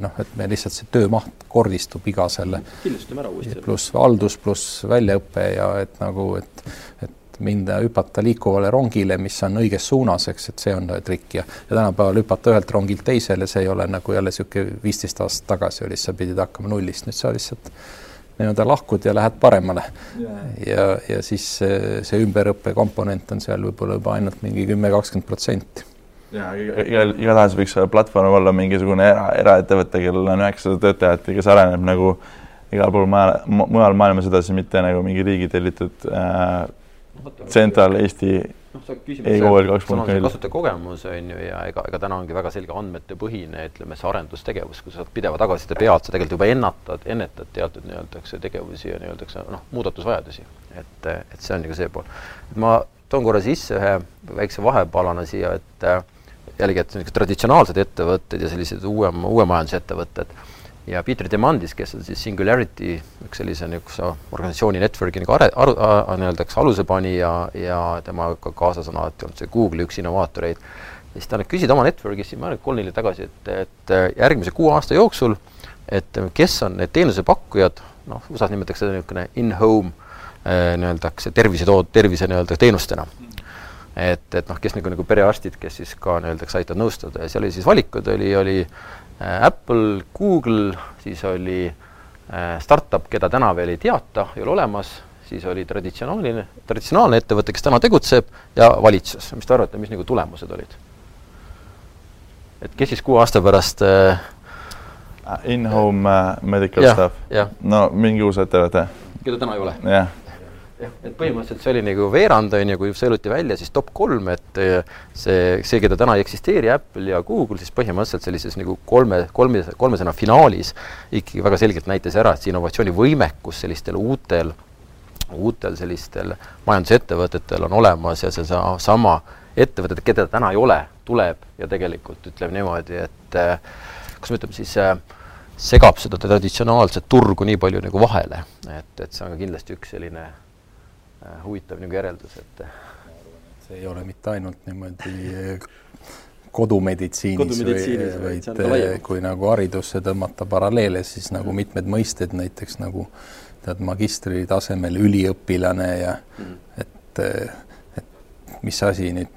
noh, et me lihtsalt see töömaht kordistub iga selle. killustame ära uuesti. pluss haldus, pluss väljaõpe ja et nagu, et, et minna, hüpata liikuvale rongile, mis on õiges suunas, eks, et see on trikk ja, ja tänapäeval hüpata ühelt rongilt teisele, see ei ole nagu jälle niisugune viisteist aastat tagasi oli, sa pidid hakkama nullist, nüüd sa lihtsalt nii-öelda lahkud ja lähed paremale. Yeah.. ja, ja siis see, see ümberõppe komponent on seal võib-olla juba ainult mingi kümme, kakskümmend protsenti. ja igal, igatahes võiks platvorm olla mingisugune era, eraettevõte, kellel on üheksasada töötajat ja kes areneb nagu igal pool maal, mujal maailmas edasi, mitte nagu mingi riigi tellitud äh, Central Eesti noh, sa küsimus, sul on see kasutajakogemus, on ju, ja ega, ega täna ongi väga selge andmetepõhine, ütleme, see arendustegevus, kui sa saad pideva tagasiside pealt, sa tegelikult juba ennatad, ennetad teatud nii-öelda tegevusi ja nii-öelda noh, muudatusvajadusi. et, et see on nagu see pool. ma toon korra sisse ühe väikse vahepalana siia, et jällegi, et niisugused traditsionaalsed ettevõtted ja sellised uuem, uue majanduse ettevõtted ja Peter Demandis, kes on siis Singularity üks sellise niisuguse organisatsiooni network'i nagu are-, aru, nii-öelda eks aluse pani ja, ja temaga kaasas on alati olnud see Google'i üks innovaatoreid, ja siis ta nüüd küsida oma network'is siin, ma arvan, et kolm-neli tagasi, et, et järgmise kuue aasta jooksul, et kes on need teenusepakkujad, noh, USA-s nimetatakse seda niisugune in-home eh, nii-öelda tervisetood-, tervise nii-öelda teenustena et, et noh, kes nagu, nagu perearstid, kes siis ka nii-öelda aitavad nõustada ja seal oli siis valikud, oli, oli Äh, Apple, Google, siis oli äh, startup, keda täna veel ei teata, ei ole olemas, siis oli traditsionaalne, traditsionaalne ettevõte, kes täna tegutseb, ja valitsus. mis te arvate, mis nagu tulemused olid? et kes siis kuue aasta pärast äh, In-home uh, medical ja, stuff? no mingi uus ettevõte. keda täna ei ole? jah, et põhimõtteliselt see oli nagu veerand, on ju, kui sõeluti välja siis top kolm, et eh, see, see, keda täna ei eksisteeri, Apple ja Google, siis põhimõtteliselt sellises nagu kolme, kolme, kolmesena finaalis ikkagi väga selgelt näitas ära, et see innovatsioonivõimekus sellistel uutel, uutel sellistel majandusettevõtetel on olemas ja see sama ettevõtted, keda täna ei ole, tuleb ja tegelikult ütleme niimoodi, et eh, kuidas me ütleme siis äh, segab seda traditsionaalset turgu nii palju nagu vahele, et, et see on kindlasti üks selline huvitav nagu järeldus, et see ei ole mitte ainult niimoodi äh, kodumeditsiinis, kodumeditsiinis, vaid, vaid äh, kui nagu haridusse tõmmata paralleele, siis nagu mitmed mõisted, näiteks nagu tead, magistritasemel üliõpilane ja mm. et, et mis asi nüüd,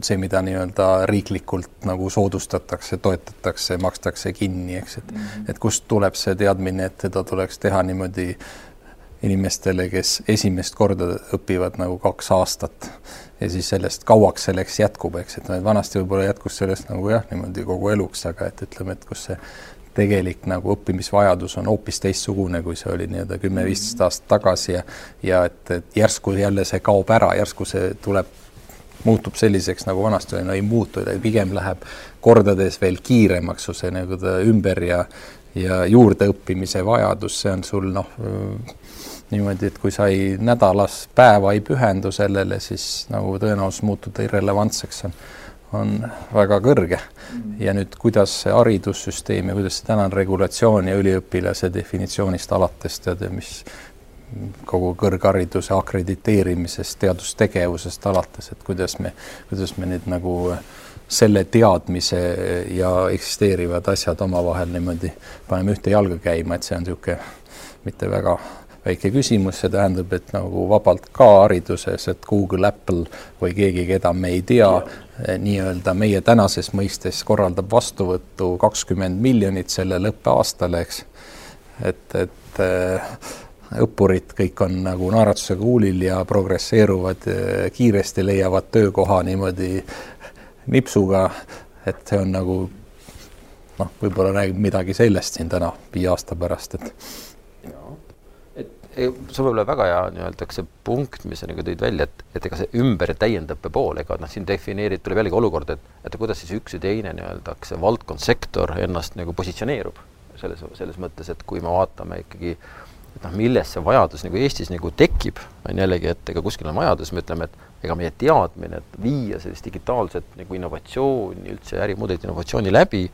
see, mida nii-öelda riiklikult nagu soodustatakse, toetatakse, makstakse kinni, eks, et mm -hmm. et kust tuleb see teadmine, et seda tuleks teha niimoodi inimestele, kes esimest korda õpivad nagu kaks aastat. Ja siis sellest kauaks selleks jätkub, eks, et vanasti võib-olla jätkus sellest nagu jah, niimoodi kogu eluks, aga et ütleme, et kus see tegelik nagu õppimisvajadus on hoopis teistsugune, kui see oli nii-öelda kümme-viisteist aastat tagasi ja ja et, et järsku jälle see kaob ära, järsku see tuleb, muutub selliseks, nagu vanasti oli, no ei muutu, pigem läheb kordades veel kiiremaks, see nagu ta ümber ja ja juurdeõppimise vajadus, see on sul noh, niimoodi, et kui sa ei nädalas päeva ei pühendu sellele, siis nagu tõenäosus muutuda irrelevantseks on, on väga kõrge. ja nüüd, kuidas see haridussüsteem ja kuidas tänane regulatsioon ja üliõpilase definitsioonist alates tead, mis kogu kõrghariduse akrediteerimisest, teadustegevusest alates, et kuidas me, kuidas me nüüd nagu selle teadmise ja eksisteerivad asjad omavahel niimoodi paneme ühte jalga käima, et see on niisugune mitte väga väike küsimus, see tähendab, et nagu vabalt ka hariduses, et Google, Apple või keegi, keda me ei tea, eh, nii-öelda meie tänases mõistes korraldab vastuvõttu kakskümmend miljonit sellele õppeaastale, eks. et, et, eh, õppurid kõik on nagu naeratusega huulil ja progresseeruvad kiiresti, leiavad töökoha niimoodi nipsuga, et see on nagu noh, võib-olla räägib midagi sellest siin täna viie aasta pärast, et see võib olla väga hea nii-öelda see punkt, mis sa nagu tõid välja, et, et ega see ümber- ja täiendõppe pool, ega noh, siin defineerib, tuleb jällegi olukord, et, et kuidas siis üks ja teine nii-öelda see valdkond, sektor ennast nagu positsioneerub. Selles, selles mõttes, et kui me vaatame ikkagi et noh, millest see vajadus nagu Eestis nagu tekib, on jällegi, et ega kuskil on vajadus, me ütleme, et ega meie teadmine, et viia sellist digitaalset nagu innovatsiooni, üldse ärimudelit innovatsiooni läbi,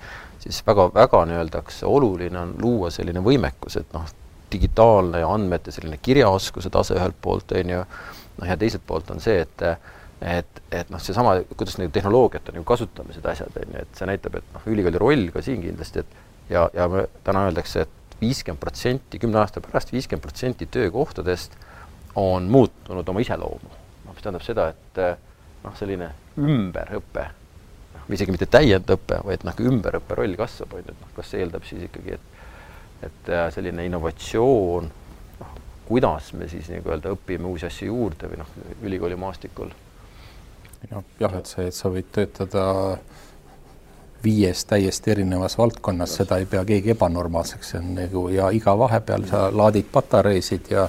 siis väga-väga nii-öelda oluline on luua selline võimekus, et noh, digitaalne ja andmete selline kirjaoskuse tase ühelt poolt, on ju, noh ja teiselt poolt on see, et et, et noh, seesama, kuidas nagu tehnoloogiat on ju kasutamised, asjad, on ju, et see näitab, et noh, ülikooli roll ka siin kindlasti, et ja, ja me täna öeldakse, et viiskümmend protsenti, kümne aasta pärast viiskümmend protsenti töökohtadest on muutunud oma iseloomu. noh, mis tähendab seda, et noh, selline ümberõpe, noh, isegi mitte täiendõpe, vaid noh, ümberõppe roll kasvab, on ju, et noh, kas see eeldab siis ikkagi, et et äh, selline innovatsioon, noh, kuidas me siis nii-öelda õpime uusi asju juurde või noh, ülikooli maastikul. noh, jah, et see, et sa võid töötada viies täiesti erinevas valdkonnas, seda ei pea keegi ebanormaalseks, see on nagu ja iga vahepeal sa laadid patareisid ja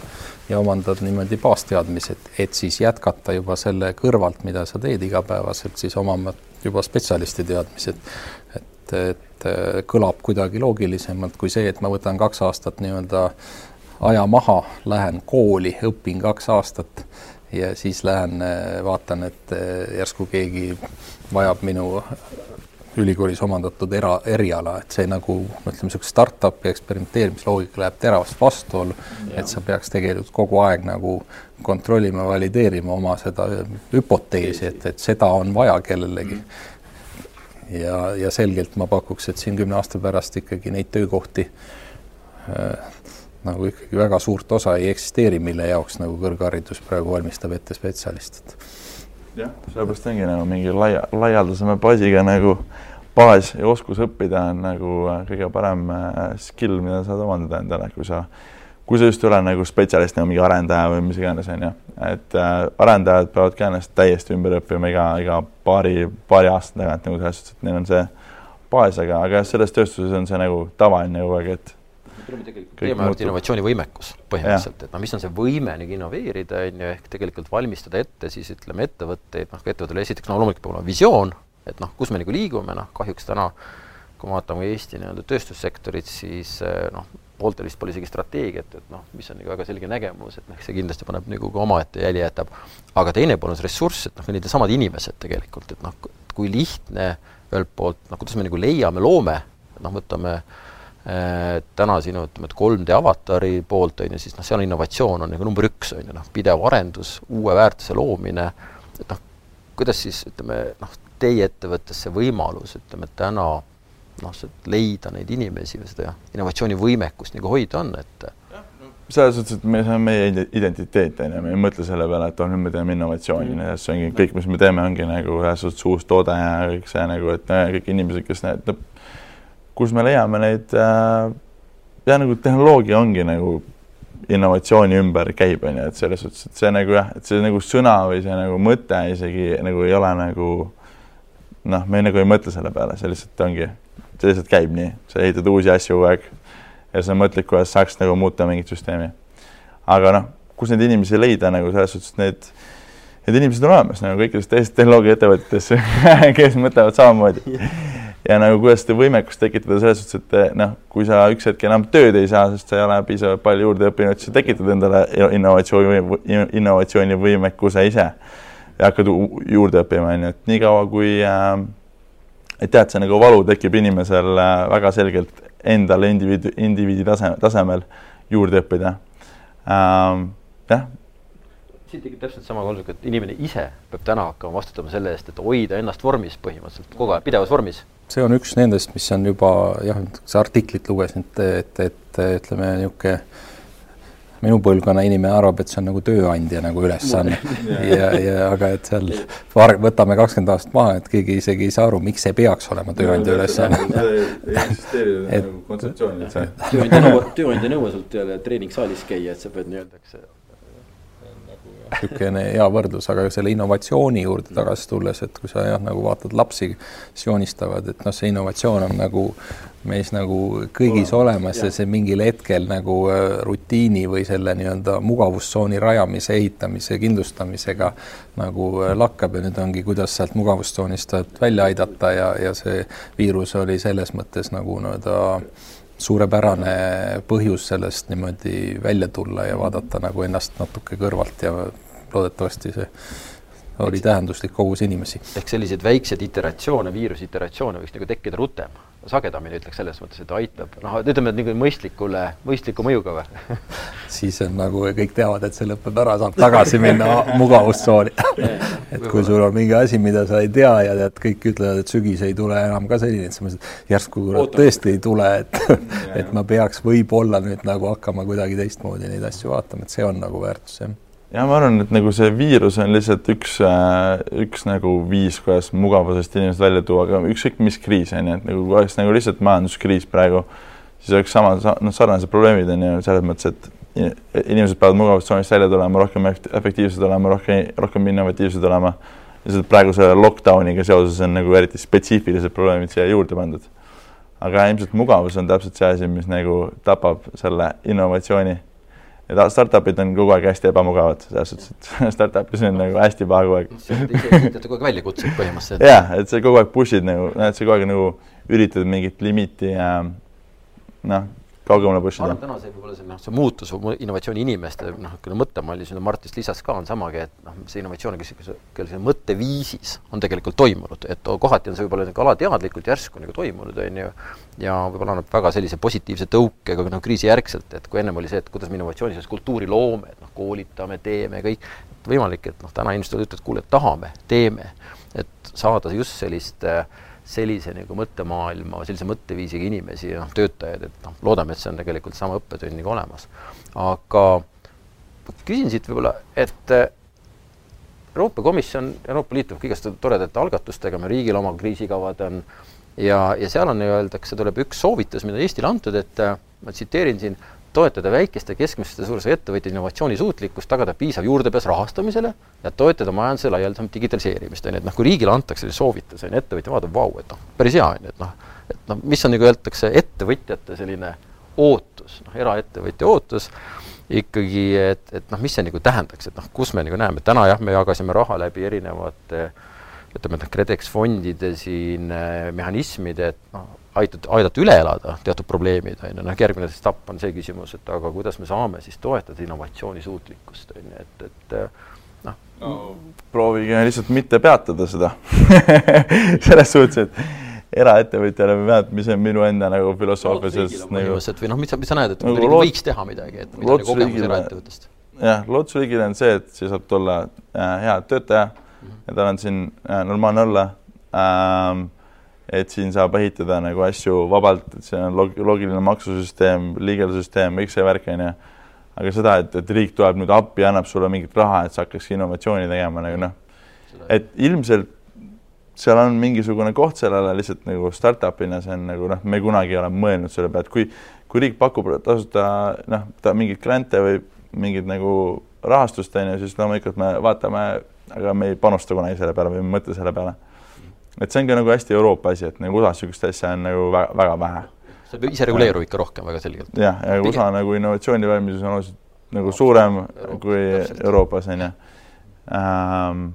ja omandad niimoodi baasteadmised, et siis jätkata juba selle kõrvalt, mida sa teed igapäevaselt, siis omama juba spetsialisti teadmised. et, et et kõlab kuidagi loogilisemalt kui see, et ma võtan kaks aastat nii-öelda aja maha, lähen kooli, õpin kaks aastat ja siis lähen äh, vaatan, et äh, järsku keegi vajab minu ülikoolis omandatud era, eriala, et see nagu ütleme, niisugune startup'i eksperimenteerimisloogika läheb teravast vastuollu, et sa peaks tegelikult kogu aeg nagu kontrollima, valideerima oma seda hüpoteesi, et, et seda on vaja kellelegi ja, ja selgelt ma pakuks, et siin kümne aasta pärast ikkagi neid töökohti äh, nagu ikkagi väga suurt osa ei eksisteeri, mille jaoks nagu kõrgharidus praegu valmistab ette spetsialistid. jah, sellepärast ongi nagu mingi laia, laialdasema baasiga nagu baas ja oskus õppida on nagu äh, kõige parem äh, skill, mida saad omandada endale, kui sa kui sa just ei ole nagu spetsialist nagu mingi arendaja või mis iganes, on ju, et äh, arendajad peavad ka ennast täiesti ümber õppima iga, iga paari, paari aasta tagant nagu selles suhtes, et neil on see baas, aga, aga selles tööstuses on see nagu tavaline kogu aeg, et teema juurde innovatsioonivõimekus põhimõtteliselt, et noh, mis on see võime nagu innoveerida, on ju, ehk tegelikult valmistada ette siis ütleme ettevõtteid, noh, ettevõttel esiteks no loomulikult peab olema visioon, et noh, kus me nagu liigume, noh, kahjuks täna kui me vaatame Eesti nii-öelda tööstussektorit, siis äh, noh, pooltel vist pole isegi strateegiat, et noh, mis on nagu väga selge nägemus, et noh, see kindlasti paneb nagu ka omaette jälje jätab. aga teine pool on see ressurss, et noh, needsamad inimesed tegelikult, et noh, kui lihtne ühelt poolt, noh, kuidas me nagu leiame, loome, noh, võtame äh, täna sinu ütleme, et 3D avatari poolt on ju, siis noh, seal innovatsioon on nagu number üks on ju noh, pidev arendus, uue väärtuse loomine, et noh, kuidas siis ütleme noh, teie ettevõttes see võimalus, ütleme täna noh, leida neid inimesi või seda innovatsioonivõimekust nagu hoida on, et selles suhtes, et me, see on meie identiteet, on ju, me ei mõtle selle peale, et oh, nüüd me teeme innovatsiooni mm., see ongi kõik, mis me teeme, ongi nagu selles suhtes uus toode ja kõik see nagu, et kõik inimesed, kes need, kus me leiame neid äh, ja nagu tehnoloogia ongi nagu innovatsiooni ümber käib, on ju, et selles suhtes, et see nagu jah, et see nagu sõna või see nagu mõte isegi nagu ei ole nagu noh, me nagu ei mõtle selle peale, see lihtsalt ongi see lihtsalt käib nii, sa ehitad uusi asju kogu aeg ja sa mõtled, kuidas saaks nagu muuta mingit süsteemi. aga noh, kus neid inimesi leida nagu selles suhtes, need, need inimesed on olemas nagu kõikides teistes tehnoloogiaettevõtetes kes mõtlevad samamoodi. ja nagu kuidas seda võimekust tekitada selles suhtes, et noh, kui sa üks hetk enam tööd ei saa, sest sa ei ole piisavalt palju juurde õppinud, siis sa tekitad endale innovatsiooni, innovatsioonivõimekuse ise ja hakkad juurde õppima, on ju, et niikaua kui äh, et tead, see nagu valu tekib inimesel äh, väga selgelt endale indiviidi, indiviidi tase, tasemel juurde õppida ähm,. jah. siin tekib täpselt sama konsept, et inimene ise peab täna hakkama vastutama selle eest, et hoida ennast vormis põhimõtteliselt kogu aeg, pidevas vormis. see on üks nendest, mis on juba jah, see artiklit lugesin, et, et, et ütleme niisugune minu põlvkonna inimene arvab, et see on nagu tööandja nagu ülesanne ja, ja aga et seal võtame kakskümmend aastat maha, et keegi isegi ei saa aru, miks see peaks olema tööandja ülesanne. ei eksisteeri nagu kontseptsiooni üldse. tööandja nõue, tööandja nõue sult ei ole treeningsaalis käia, et sa pead nii-öelda, niisugune hea võrdlus, aga selle innovatsiooni juurde tagasi tulles, et kui sa jah, nagu vaatad lapsi, kes joonistavad, et noh, see innovatsioon on nagu meis nagu kõigis olemas ja see mingil hetkel nagu äh, rutiini või selle nii-öelda mugavustsooni rajamise, ehitamise, kindlustamisega nagu äh, lakkab ja nüüd ongi, kuidas sealt mugavustsoonist välja aidata ja, ja see viirus oli selles mõttes nagu nii-öelda suurepärane põhjus sellest niimoodi välja tulla ja vaadata nagu ennast natuke kõrvalt ja loodetavasti see oli tähenduslik kogus inimesi. ehk selliseid väikseid iteratsioone, viiruse iteratsioone võiks nagu tekkida rutem, sagedamini ütleks selles mõttes, et aitab, noh, ütleme, et nagu mõistlikule, mõistliku mõjuga või? Siis on nagu kõik teavad, et see lõpeb ära, saab tagasi minna mugavustsooni. Et kui sul on mingi asi, mida sa ei tea ja tead, kõik ütlevad, et sügis ei tule enam ka selline, et sa mõtled, järsku kurat tõesti ei tule, et et ma peaks võib-olla nüüd nagu hakkama kuidagi teistmoodi neid asju vaatama, et see on nagu väärtus, jah ja ma arvan, et nagu see viirus on lihtsalt üks, äh, üks nagu viis, kuidas mugavusest inimesed välja tuua, aga ükskõik mis kriis on ju, et nagu oleks nagu lihtsalt majanduskriis praegu, siis oleks sama, noh, sarnased probleemid on ju selles mõttes, et inimesed peavad mugavustsoonist välja tulema, rohkem efektiivsed olema, rohkem, rohkem innovatiivsed olema. lihtsalt praegu selle lockdowniga seoses on nagu eriti spetsiifilised probleemid siia juurde pandud. aga ilmselt mugavus on täpselt see asi, mis nagu tapab selle innovatsiooni ja startup'id on kogu aeg hästi ebamugavad, selles suhtes, et startup'is on nagu hästi paha kogu aeg. teete kogu aeg väljakutseid põhimõtteliselt. jah, et sa kogu aeg push'id nagu, et sa kogu aeg nagu üritad mingit limiiti ja noh, kaugemale push ida. täna see võib-olla see noh, see muutus innovatsiooni inimeste noh, niisugune mõttemalli, sinna Martist lisas ka on samagi, et noh, see innovatsioon, kes see mõtteviisis on tegelikult toimunud, et kohati on see võib-olla nagu alateadlikult järsku nagu toimunud, on ju, ja võib-olla annab väga sellise positiivse tõuke ka noh, kriisijärgselt, et kui ennem oli see, et kuidas me innovatsiooni selles kultuuri loome, et noh, koolitame, teeme kõik, võimalik, et noh, täna inimesed ütlevad, et kuule, tahame, teeme, et saada just sellist äh, sellise nagu mõttemaailma, sellise mõtteviisiga inimesi ja töötajaid, et noh, loodame, et see on tegelikult sama õppetund nagu olemas. aga küsin siit võib-olla, et eh, Euroopa Komisjon, Euroopa Liit tuleb igast toredate algatustega, meil riigil oma kriisikavad on ja, ja seal on, öeldakse, tuleb üks soovitus, mida Eestile antud, et eh, ma tsiteerin siin, toetada väikeste, keskmiste suurusega ettevõtjate innovatsioonisuutlikkust, tagada piisav juurdepääs rahastamisele ja toetada majanduse laialdasemat digitaliseerimist, on ju, et noh, kui riigile antakse selline soovitus, on ju, ettevõtja vaatab, vau, et noh, päris hea, on ju, et noh, et noh, mis on nagu öeldakse, ettevõtjate selline ootus, noh, eraettevõtja ootus ikkagi, et, et noh, mis see nagu tähendaks, et noh, kus me nagu näeme, täna jah, me jagasime raha läbi erinevate ütleme, noh, KredEx fondide siin eh, mehhanismide, et noh, aidata, aidata üle elada teatud probleemid, on ju, noh, järgmine etapp on see küsimus, et aga kuidas me saame siis toetada innovatsioonisuutlikkust, on ju, et, et noh no,. proovige lihtsalt mitte peatada seda selles suhtes, et eraettevõtjale või vähemalt, mis on minu enda nagu filosoofia, sest nagu või noh, mis sa, mis sa näed, et nagu lood... võiks teha midagi, et mida nagu kogemus eraettevõttest? jah, lootusriigil on see, et siia saab tulla äh, hea töötaja mm -hmm. ja tal on siin äh, normaalne olla ähm, et siin saab ehitada nagu asju vabalt, et see on log-, loogiline maksusüsteem, liigelsüsteem, kõik see värk, on ju. aga seda, et, et riik tuleb nüüd appi ja annab sulle mingit raha, et sa hakkaks innovatsiooni tegema nagu noh, et ilmselt seal on mingisugune koht sellele lihtsalt nagu startup'ina, see on nagu noh, me kunagi ei ole mõelnud selle peale, et kui, kui riik pakub tasuta noh, ta mingeid grante või mingit nagu rahastust, on ju, siis loomulikult me vaatame, aga me ei panusta kunagi selle peale või ei mõtle selle peale et see on ka nagu hästi Euroopa asi, et nagu USA-s niisugust asja on nagu väga, väga vähe. see peab ise reguleerub ikka rohkem väga selgelt. jah, ja USA nagu innovatsioonivalmidus on oluliselt nagu suurem Euroopa, kui täpselt. Euroopas on ju ähm,.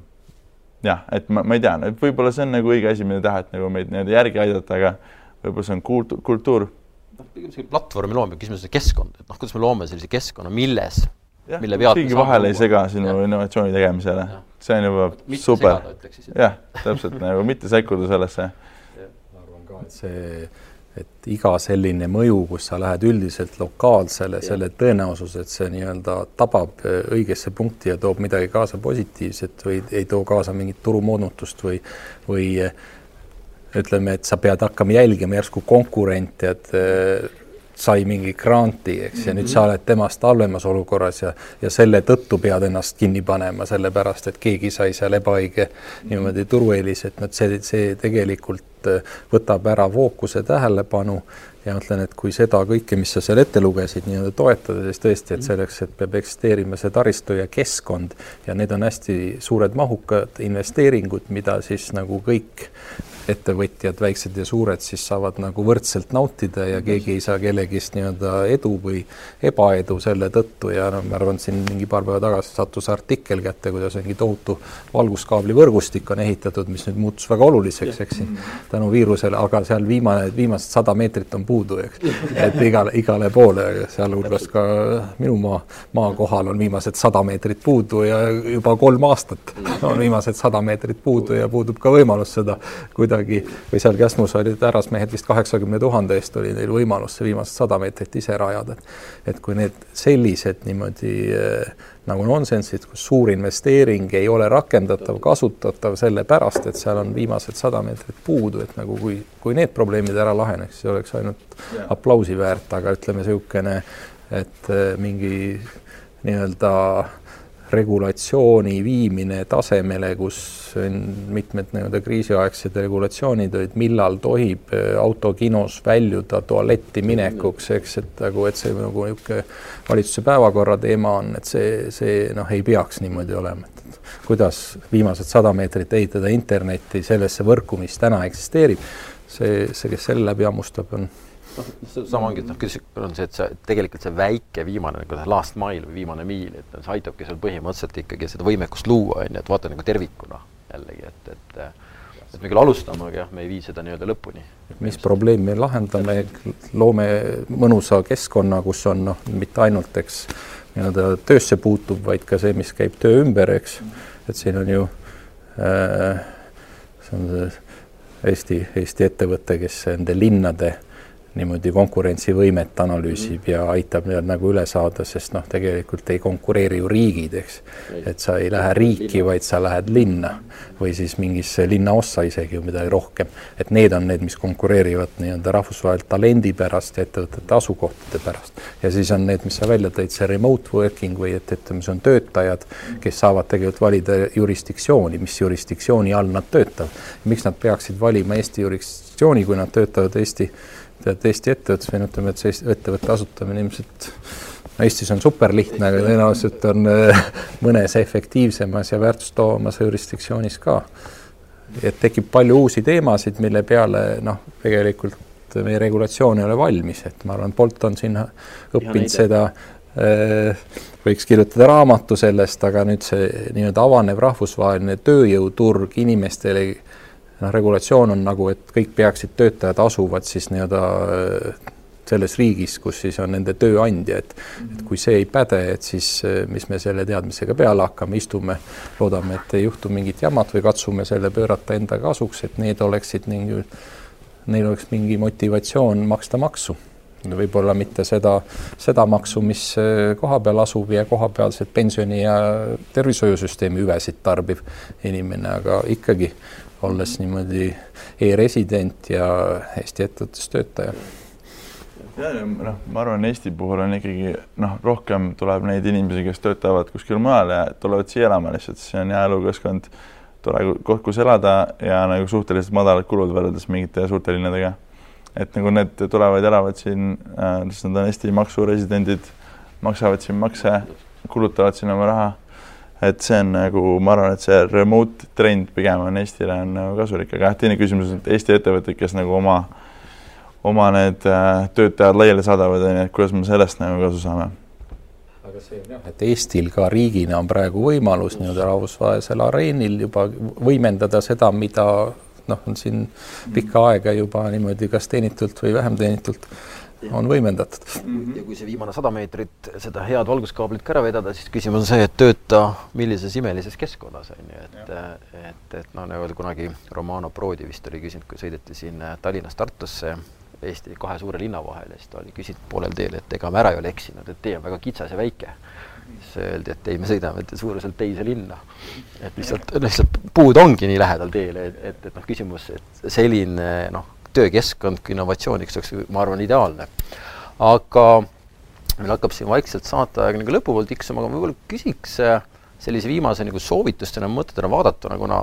jah, et ma, ma ei tea, et võib-olla see on nagu õige asi, mida teha, et nagu meid nii-öelda järgi aidata, aga võib-olla see on kultuur, kultuur. noh, pigem see platvormi loomine, küsimus on keskkond, et noh, kuidas me loome sellise keskkonna, milles mille pealt keegi vahele ei sega sinu ja. innovatsiooni tegemisele. see on juba mitte super. jah, täpselt nagu mitte sekkuda sellesse. ma arvan ka, et see, et iga selline mõju, kus sa lähed üldiselt lokaalsele, selle tõenäosus, et see nii-öelda tabab õigesse punkti ja toob midagi kaasa positiivset või ei too kaasa mingit turumoonutust või, või ütleme, et sa pead hakkama jälgima järsku konkurente, et sai mingi granti, eks, ja nüüd sa oled temast halvemas olukorras ja, ja selle tõttu pead ennast kinni panema, sellepärast et keegi sai seal ebaõige niimoodi turueelis, et noh, see, see tegelikult äh, võtab ära fookuse tähelepanu ja ma ütlen, et kui seda kõike, mis sa seal ette lugesid, nii-öelda toetada, siis tõesti, et selleks, et peab eksisteerima see taristu ja keskkond ja need on hästi suured mahukad investeeringud, mida siis nagu kõik ettevõtjad, väiksed ja suured, siis saavad nagu võrdselt nautida ja keegi ei saa kellegist nii-öelda edu või ebaedu selle tõttu ja noh, ma arvan, et siin mingi paar päeva tagasi sattus artikkel kätte, kuidas mingi tohutu valguskaabli võrgustik on ehitatud, mis nüüd muutus väga oluliseks, eks siin tänu viirusele, aga seal viimane, viimased sada meetrit on puudu, eks. et igale, igale poole, sealhulgas ka minu maa, maa kohal on viimased sada meetrit puudu ja juba kolm aastat on viimased sada meetrit puudu ja puudub ka võimalus seda kuidagi kuidagi või seal Käsmus olid härrasmehed vist kaheksakümne tuhande eest oli neil võimalus see viimased sada meetrit ise rajada. et kui need sellised niimoodi äh, nagu nonsenssid, kus suur investeering ei ole rakendatav, kasutatav sellepärast, et seal on viimased sada meetrit puudu, et nagu kui, kui need probleemid ära laheneks, see oleks ainult aplausi väärt, aga ütleme niisugune, et äh, mingi nii-öelda regulatsiooni viimine tasemele, kus mitmed nii-öelda kriisiaegsed regulatsioonid olid, millal tohib äh, autokinos väljuda tualetti minekuks, eks, et nagu, et see nagu niisugune valitsuse päevakorra teema on, et see, see noh, ei peaks niimoodi olema, et kuidas viimased sada meetrit ehitada internetti sellesse võrku, mis täna eksisteerib, see, see, kes selle läbi hammustab, on noh, sama ongi, et noh, küsimus on see, et see tegelikult see väike viimane nagu see last mile või viimane miil, et see aitabki seal põhimõtteliselt ikkagi seda võimekust luua, on ju, et vaata nagu tervikuna jällegi, et, et et me küll alustame, aga jah, me ei vii seda nii-öelda lõpuni. mis probleemi me lahendame, loome mõnusa keskkonna, kus on noh, mitte ainult, eks, nii-öelda töösse puutub, vaid ka see, mis käib töö ümber, eks, et siin on ju äh, see on see Eesti, Eesti ettevõte, kes nende linnade niimoodi konkurentsivõimet analüüsib -hmm. ja aitab nii-öelda nagu üle saada, sest noh, tegelikult ei konkureeri ju riigid, eks. et sa ei lähe riiki, vaid sa lähed linna või siis mingisse linnaossa isegi või midagi rohkem. et need on need, mis konkureerivad nii-öelda rahvusvaheliselt talendi pärast ja ettevõtete asukohtade pärast. ja siis on need, mis sa välja tõid, see remote working või et ütleme, see on töötajad, kes saavad tegelikult valida jurisdiktsiooni, mis jurisdiktsiooni all nad töötavad. miks nad peaksid valima Eesti jurisdiktsiooni, kui nad töötavad Eesti tead Eesti ettevõttes või ütleme, et see ettevõtte asutamine ilmselt no Eestis on super lihtne, aga tõenäoliselt on äh, mõnes efektiivsemas ja väärtust loovamas jurisdiktsioonis ka. et tekib palju uusi teemasid, mille peale noh, tegelikult meie regulatsioon ei ole valmis, et ma arvan, Bolt on siin õppinud seda äh, võiks kirjutada raamatu sellest, aga nüüd see nii-öelda avanev rahvusvaheline tööjõuturg inimestele noh, regulatsioon on nagu, et kõik peaksid, töötajad asuvad siis nii-öelda äh, selles riigis, kus siis on nende tööandja, et et kui see ei päde, et siis äh, mis me selle teadmisega peale hakkame, istume, loodame, et ei juhtu mingit jamat või katsume selle pöörata enda kasuks, et need oleksid mingi, neil oleks mingi motivatsioon maksta maksu. Võib-olla mitte seda, seda maksu, mis äh, kohapeal asub ja kohapealset pensioni ja tervishoiusüsteemi hüvesid tarbiv inimene, aga ikkagi olles niimoodi e-resident ja Eesti ettevõttes töötaja. ja, ja noh, ma arvan, Eesti puhul on ikkagi noh, rohkem tuleb neid inimesi, kes töötavad kuskil mujal ja tulevad siia elama lihtsalt, see on hea elukeskkond, tore koht, kus elada ja nagu suhteliselt madalad kulud võrreldes mingite suurte linnadega. et nagu need tulevad, elavad siin äh,, nad on Eesti maksuresidendid, maksavad siin makse, kulutavad siin oma raha et see on nagu, ma arvan, et see remote trend pigem on Eestile on nagu kasulik, aga jah, teine küsimus on, et Eesti ettevõtted, kes nagu oma, oma need äh, töötajad laiali saadavad, on ju, et kuidas me sellest nagu kasu saame? Aga see on jah, et Eestil ka riigina on praegu võimalus nii-öelda rahvusvahelisel areenil juba võimendada seda, mida noh, on siin pikka aega juba niimoodi kas teenitult või vähem teenitult on võimendatud mm. -hmm. ja kui see viimane sada meetrit seda head valguskaablit ka ära vedada, siis küsimus on see, et tööta millises imelises keskkonnas, on ju, et et, et noh, nagu kunagi Romano Prodi vist oli küsinud, kui sõideti siin äh, Tallinnast Tartusse Eesti kahe suure linna vahel ja siis ta oli küsinud poolel teel, et ega me ära ei ole eksinud, et tee on väga kitsas ja väike. siis öeldi, et ei, me sõidame suuruselt teise linna. et lihtsalt, lihtsalt puud ongi nii lähedal teele, et, et, et noh, küsimus, et selline noh, töökeskkond innovatsiooniks oleks, ma arvan, ideaalne. aga meil hakkab siin vaikselt saateaeg nagu lõpupoole tiksuma, aga ma võib-olla küsiks äh, sellise viimase nagu soovitustena, mõtetena vaadatuna, kuna,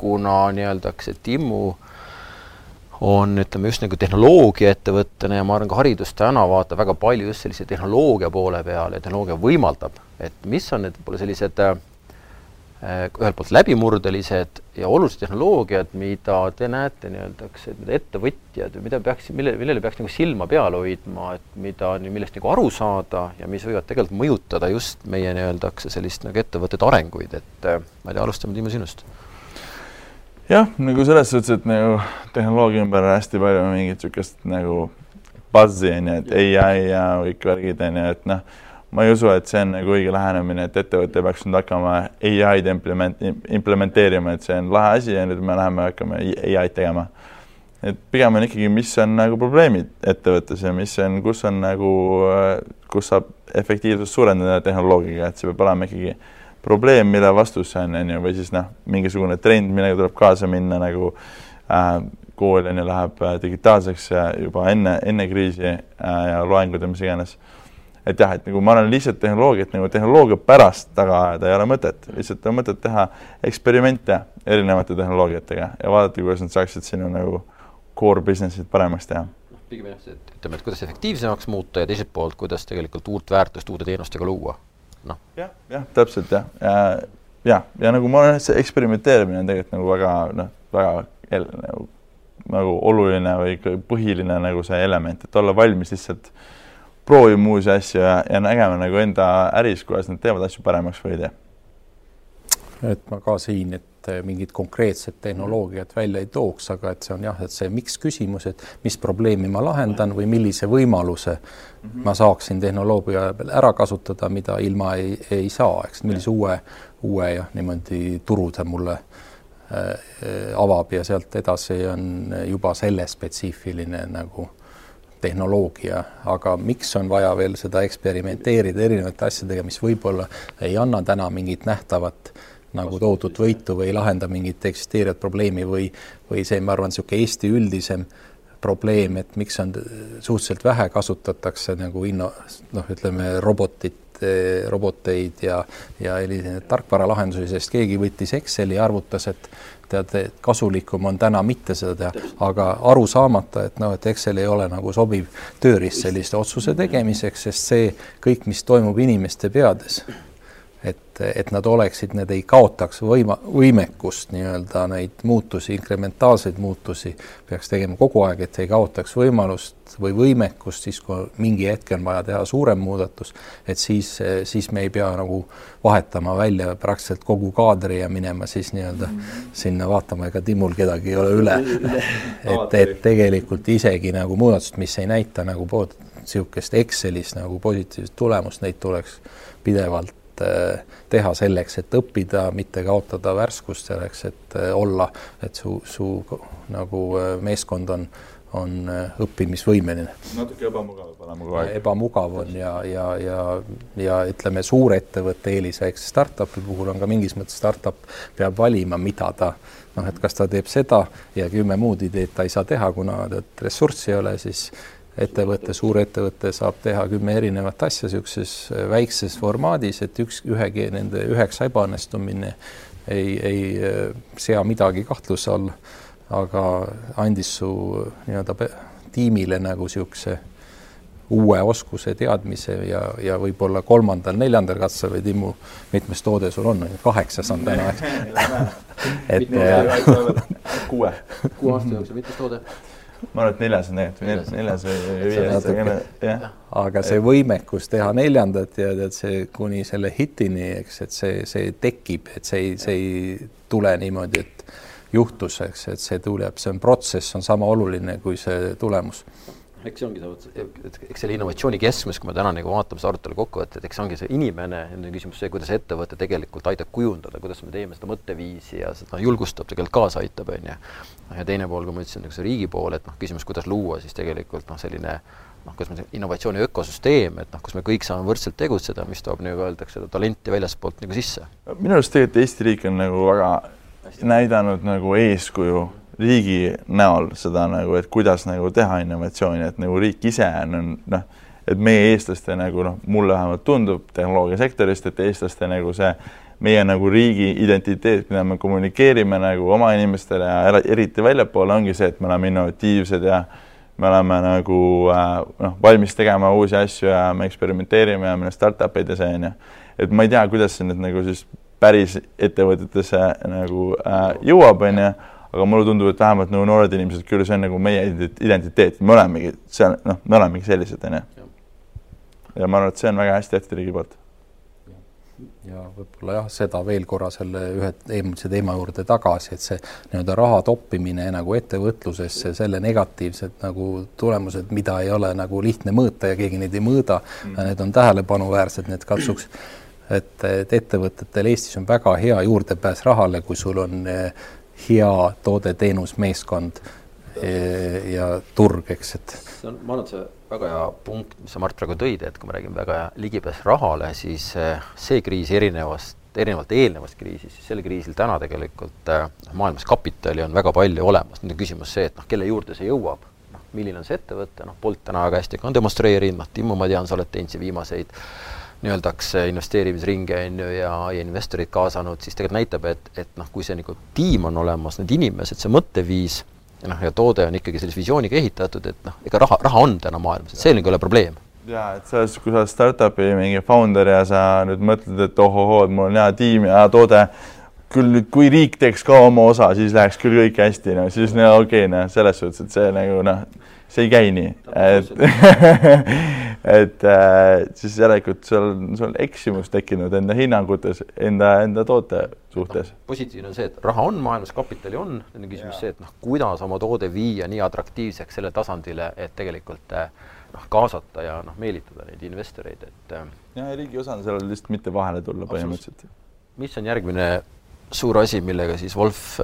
kuna nii-öelda see Timmu on, ütleme just nagu tehnoloogiaettevõttena ja ma arvan, ka haridus täna vaatab väga palju just sellise tehnoloogia poole peale ja tehnoloogia võimaldab, et mis on need võib-olla sellised Äh, ühelt poolt läbimurdelised ja olulised tehnoloogiad, mida te näete nii-öelda, kas need ettevõtjad või mida peaks, mille, millele peaks nagu silma peal hoidma, et mida, millest nagu aru saada ja mis võivad tegelikult mõjutada just meie nii-öelda sellist nagu ettevõtete arenguid, et äh, ma ei tea, alustame Timo sinust. jah, nagu selles suhtes, et nagu tehnoloogia ümber on hästi palju mingit niisugust nagu buzz'i on ju, et ai ja kõik värgid on ju, et noh ma ei usu, et see on nagu õige lähenemine, et ettevõte peaks nüüd hakkama ai-d implement-, implementeerima, et see on lahe asi ja nüüd me läheme, hakkame ai-d tegema. et pigem on ikkagi, mis on nagu probleemid ettevõttes ja mis on, kus on nagu, kus saab efektiivsust suurendada tehnoloogiaga, et see peab olema ikkagi probleem, mille vastus see on, on ju, või siis noh, mingisugune trend, millega tuleb kaasa minna nagu äh, kool on ju, läheb äh, digitaalseks juba enne, enne kriisi äh, ja loengud ja mis iganes et jah, et nagu ma arvan, lihtsalt tehnoloogiat nagu tehnoloogia pärast taga ajada ei ole mõtet, lihtsalt on mõtet teha eksperimente erinevate tehnoloogiatega ja vaadata, kuidas nad saaksid sinu nagu core business'it paremaks teha. pigem jah, et ütleme, et kuidas efektiivsemaks muuta ja teiselt poolt, kuidas tegelikult uut väärtust uude teenustega luua, noh. jah, jah, täpselt jah, ja, ja, ja nagu ma et see eksperimenteerimine on tegelikult nagu väga noh, väga nagu, nagu oluline või põhiline nagu see element, et olla valmis lihtsalt äh, proovima uusi asju ja, ja nägema nagu enda äris, kuidas nad teevad asju paremaks või ei tee. et ma ka siin, et mingit konkreetset tehnoloogiat välja ei tooks, aga et see on jah, et see miks küsimus, et mis probleemi ma lahendan või millise võimaluse mm -hmm. ma saaksin tehnoloogia peal ära kasutada, mida ilma ei, ei saa, eks, millise uue, uue jah, niimoodi turu ta mulle äh, avab ja sealt edasi on juba selle spetsiifiline nagu tehnoloogia, aga miks on vaja veel seda eksperimenteerida erinevate asjadega, mis võib-olla ei anna täna mingit nähtavat nagu tohutut võitu või ei lahenda mingit eksisteerivat probleemi või, või see, ma arvan, niisugune Eesti üldisem probleem, et miks on suhteliselt vähe kasutatakse nagu inno-, noh, ütleme robotit, roboteid ja, ja tarkvaralahendusi, sest keegi võttis Exceli ja arvutas, et tead, kasulikum on täna mitte seda teha, aga aru saamata, et noh, et Excel ei ole nagu sobiv tööriist selliste otsuse tegemiseks, sest see kõik, mis toimub inimeste peades et, et nad oleksid, need ei kaotaks võima, võimekust nii-öelda neid muutusi, inkrementaalseid muutusi peaks tegema kogu aeg, et ei kaotaks võimalust või võimekust siis, kui mingi hetk on vaja teha suurem muudatus, et siis, siis me ei pea nagu vahetama välja praktiliselt kogu kaadri ja minema siis nii-öelda sinna vaatama, ega Timul kedagi ei ole üle. et, et tegelikult isegi nagu muudatused, mis ei näita nagu niisugust Excelis nagu positiivset tulemust, neid tuleks pidevalt Äh, teha selleks, et õppida, mitte kaotada värskust, selleks, et äh, olla, et su, su nagu äh, meeskond on, on õppimisvõimeline. natuke ebamugav olema kogu aeg. ebamugav on ja, ja, ja, ja ütleme, suurettevõtte eelis väikse startup'i puhul on ka mingis mõttes startup peab valima, mida ta noh, et kas ta teeb seda ja kümme muud ideed ta ei saa teha, kuna ressurssi ei ole, siis ettevõte, suurettevõte saab teha kümme erinevat asja niisuguses äh, väikses formaadis, et üks, ühegi nende üheksa ebaõnnestumine ei, ei äh, sea midagi kahtluse alla, aga andis su nii-öelda tiimile nagu niisuguse uue oskuse, teadmise ja, ja võib-olla kolmandal, neljandal katsel või Timmu, mitmes toode sul on, kaheksas on täna, eks? et kuue. kuue aasta jooksul, mitmes toode? Ma arvan, et neljas on tegelikult, neljas. Või viies, aga see võimekus teha neljandat ja tead see kuni selle hitini, eks, et see, see tekib, et see ei, see ei tule niimoodi, et juhtus, eks, et see tuleb, see on protsess, on sama oluline kui see tulemus eks see ongi see, et eks selle innovatsiooni keskmes, kui me täna nagu vaatame seda arutelu kokkuvõtet, eks see ongi see inimene, nüüd on küsimus see, kuidas ettevõte tegelikult aitab kujundada, kuidas me teeme seda mõtteviisi ja seda julgustab, tegelikult kaasa aitab, on ju. ja teine pool, kui ma ütlesin, nagu see riigi pool, et noh, küsimus, kuidas luua siis tegelikult noh, selline noh, kuidas ma ütlen, innovatsiooni ökosüsteem, et noh, kus me kõik saame võrdselt tegutseda, mis toob nagu öeldakse, seda talenti väljaspoolt nagu sisse. minu arust tegelikult Eesti riik on nagu väga Hästi. näidanud nagu eeskuju riigi näol seda nagu, et kuidas nagu teha innovatsiooni, et nagu riik ise on, on noh, et meie eestlaste nagu noh, mulle vähemalt tundub tehnoloogiasektorist, et eestlaste nagu see meie nagu riigi identiteet, mida me kommunikeerime nagu oma inimestele ja eriti väljapoole, ongi see, et me oleme innovatiivsed ja me oleme nagu äh, noh, valmis tegema uusi asju ja me eksperimenteerime ja meil on startup'id ja see on ju. et ma ei tea, kuidas see nüüd nagu siis päris ettevõtetesse nagu äh, jõuab, on ju, aga mulle tundub, et vähemalt nagu noored inimesed küll, see on nagu meie identiteet, me olemegi seal, noh, me olemegi sellised, on ju. ja ma arvan, et see on väga hästi tehtud riigi poolt ja võib-olla jah, seda veel korra selle ühe eelmise teema juurde tagasi, et see nii-öelda raha toppimine nagu ettevõtlusesse, selle negatiivsed nagu tulemused, mida ei ole nagu lihtne mõõta ja keegi neid ei mõõda mm., need on tähelepanuväärsed, need katsuks et, et ettevõtetel Eestis on väga hea juurdepääs rahale, kui sul on eh, hea toode-teenus, meeskond eh, ja turg, eks, et. see on, ma arvan, et see väga hea punkt, mis sa, Mart, praegu tõid, et kui me räägime väga hea ligipääs rahale, siis eh, see kriis erinevast, erinevalt eelnevast kriisist, siis sel kriisil täna tegelikult noh, maailmas kapitali on väga palju olemas, nüüd on küsimus see, et noh, kelle juurde see jõuab, noh, milline on see ettevõte, noh, Bolt täna väga hästi ka on demonstreerinud, noh, Timmu, ma tean, sa oled teinud siin viimaseid nii-öeldaks investeerimisringe on ju ja, ja investorid kaasanud, siis tegelikult näitab, et, et noh, kui see nagu tiim on olemas, need inimesed, see mõtteviis ja noh, ja toode on ikkagi sellise visiooniga ehitatud, et noh, ega raha, raha on täna maailmas, et see nagu ei ole probleem. ja et selles, kui sa oled startup'i mingi founder ja sa nüüd mõtled, et ohohoo, et mul on hea tiim ja hea toode, küll nüüd, kui riik teeks ka oma osa, siis läheks küll kõik hästi, no siis no okei okay,, noh, selles suhtes, et see nagu noh, see ei käi nii, et et äh, siis järelikult sul, sul on eksimus tekkinud enda hinnangutes, enda, enda toote suhtes no,. positiivne on see, et raha on maailmas, kapitali on, nüüd on küsimus see, et noh, kuidas oma toode viia nii atraktiivseks sellele tasandile, et tegelikult äh, noh, kaasata ja noh, meelitada neid investoreid, et äh, ja riigi osa on seal lihtsalt mitte vahele tulla põhimõtteliselt. mis on järgmine suur asi, millega siis Wolf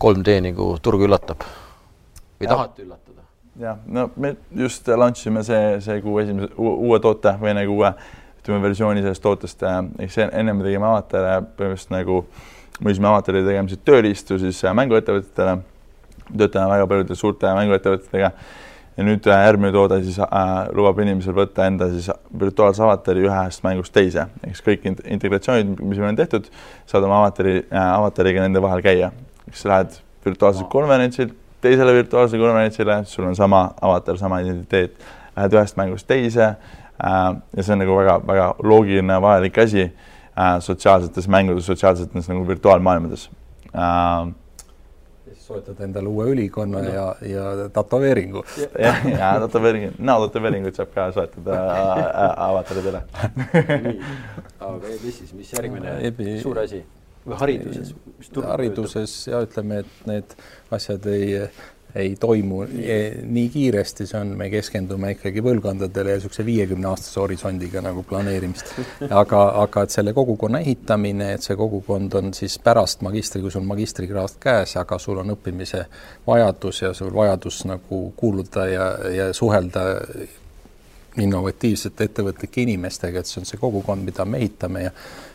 3D nagu turgu üllatab või tahate üllatada? Jah, no me just launch isime see, see kuu esimese uue toote või nagu uue ütleme versiooni sellest tootest, eks enne me tegime avatare põhimõtteliselt nagu müüsime avatari tegemised tööriistu siis äh, mänguettevõtetele, töötame väga paljude suurte mänguettevõtetega. Ja nüüd äh, järgmine toode siis äh, lubab inimesel võtta enda siis virtuaalse avatari ühest mängust teise, eks kõik integratsioonid, mis meil on tehtud, saad oma avatari äh,, avatariga nende vahel käia, eks lähed virtuaalselt konverentsilt teisele virtuaalsele konverentsile, sul on sama avatar, sama identiteet, lähed ühest mängust teise äh, ja see on nagu väga-väga loogiline, vajalik asi äh, sotsiaalsetes mängudes, sotsiaalsetes nagu virtuaalmaailmades äh, soetad endale uue ülikonna no. ja, ja tätoveeringu. jah, ja tätoveering, näotätoveeringut saab ka soetada avataridele. nii, aga EBS-is, mis järgmine suur asi? Või hariduses? hariduses ja ütleme, et need asjad ei, ei toimu nii kiiresti, see on, me keskendume ikkagi põlvkondadele ja niisuguse viiekümne aastase horisondiga nagu planeerimist. aga, aga et selle kogukonna ehitamine, et see kogukond on siis pärast magistri, kui sul magistrikraad käes, aga sul on õppimise vajadus ja sul vajadus nagu kuuluda ja, ja suhelda innovatiivsete ettevõtlike inimestega, et see on see kogukond, mida me ehitame ja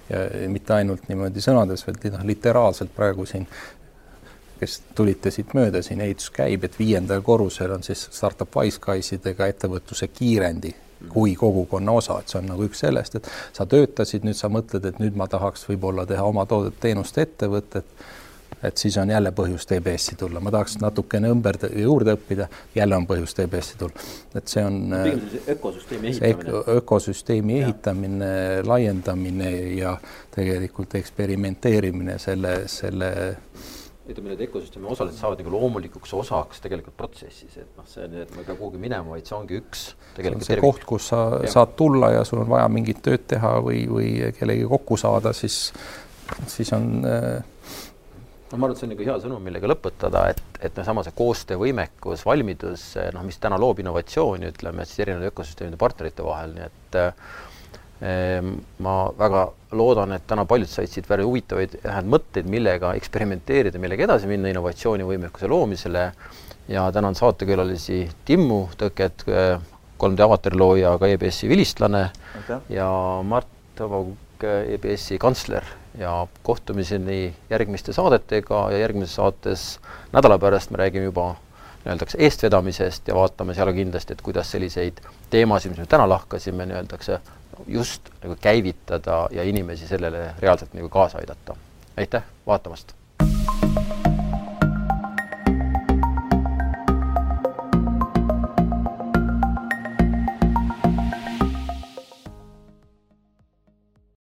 ja mitte ainult niimoodi sõnades, vaid noh, literaalselt praegu siin, kes tulite siit mööda, siin ehitus käib, et viiendal korrusel on siis startup Wiseguisidega ettevõtluse kiirendi kui kogukonna osa, et see on nagu üks sellest, et sa töötasid, nüüd sa mõtled, et nüüd ma tahaks võib-olla teha oma toodet-teenust ettevõtet et siis on jälle põhjust EBS-i tulla, ma tahaks natukene ümber juurde õppida, jälle on põhjust EBS-i tulla. et see on ökosüsteemi ehitamine ök. ökosüsteemi ehitamine, laiendamine ja tegelikult eksperimenteerimine selle, selle ütleme, need ökosüsteemi osalised saavad nagu loomulikuks osaks tegelikult protsessis, et noh, see, et ma ei pea kuhugi minema, vaid see ongi üks tegelikult see, see koht, kus sa ja. saad tulla ja sul on vaja mingit tööd teha või, või kellegi kokku saada, siis, siis on äh, no ma arvan, et see on nagu hea sõnum, millega lõpetada, et, et noh, sama see koostöövõimekus, valmidus, noh, mis täna loob innovatsiooni, ütleme siis erinevate ökosüsteemide partnerite vahel, nii et eh, ma väga loodan, et täna paljud said siit väga huvitavaid mõtteid, millega eksperimenteerida, millega edasi minna innovatsioonivõimekuse loomisele. Ja tänan saatekülalisi Timmu Tõket, 3D avatari looja, ka EBS-i vilistlane. Okay. ja Mart Vaug, EBS-i kantsler ja kohtumiseni järgmiste saadetega ja järgmises saates nädala pärast me räägime juba nii-öeldakse eestvedamisest ja vaatame seal kindlasti, et kuidas selliseid teemasid, mis me täna lahkasime, nii-öeldakse just nagu käivitada ja inimesi sellele reaalselt nagu kaasa aidata. aitäh vaatamast!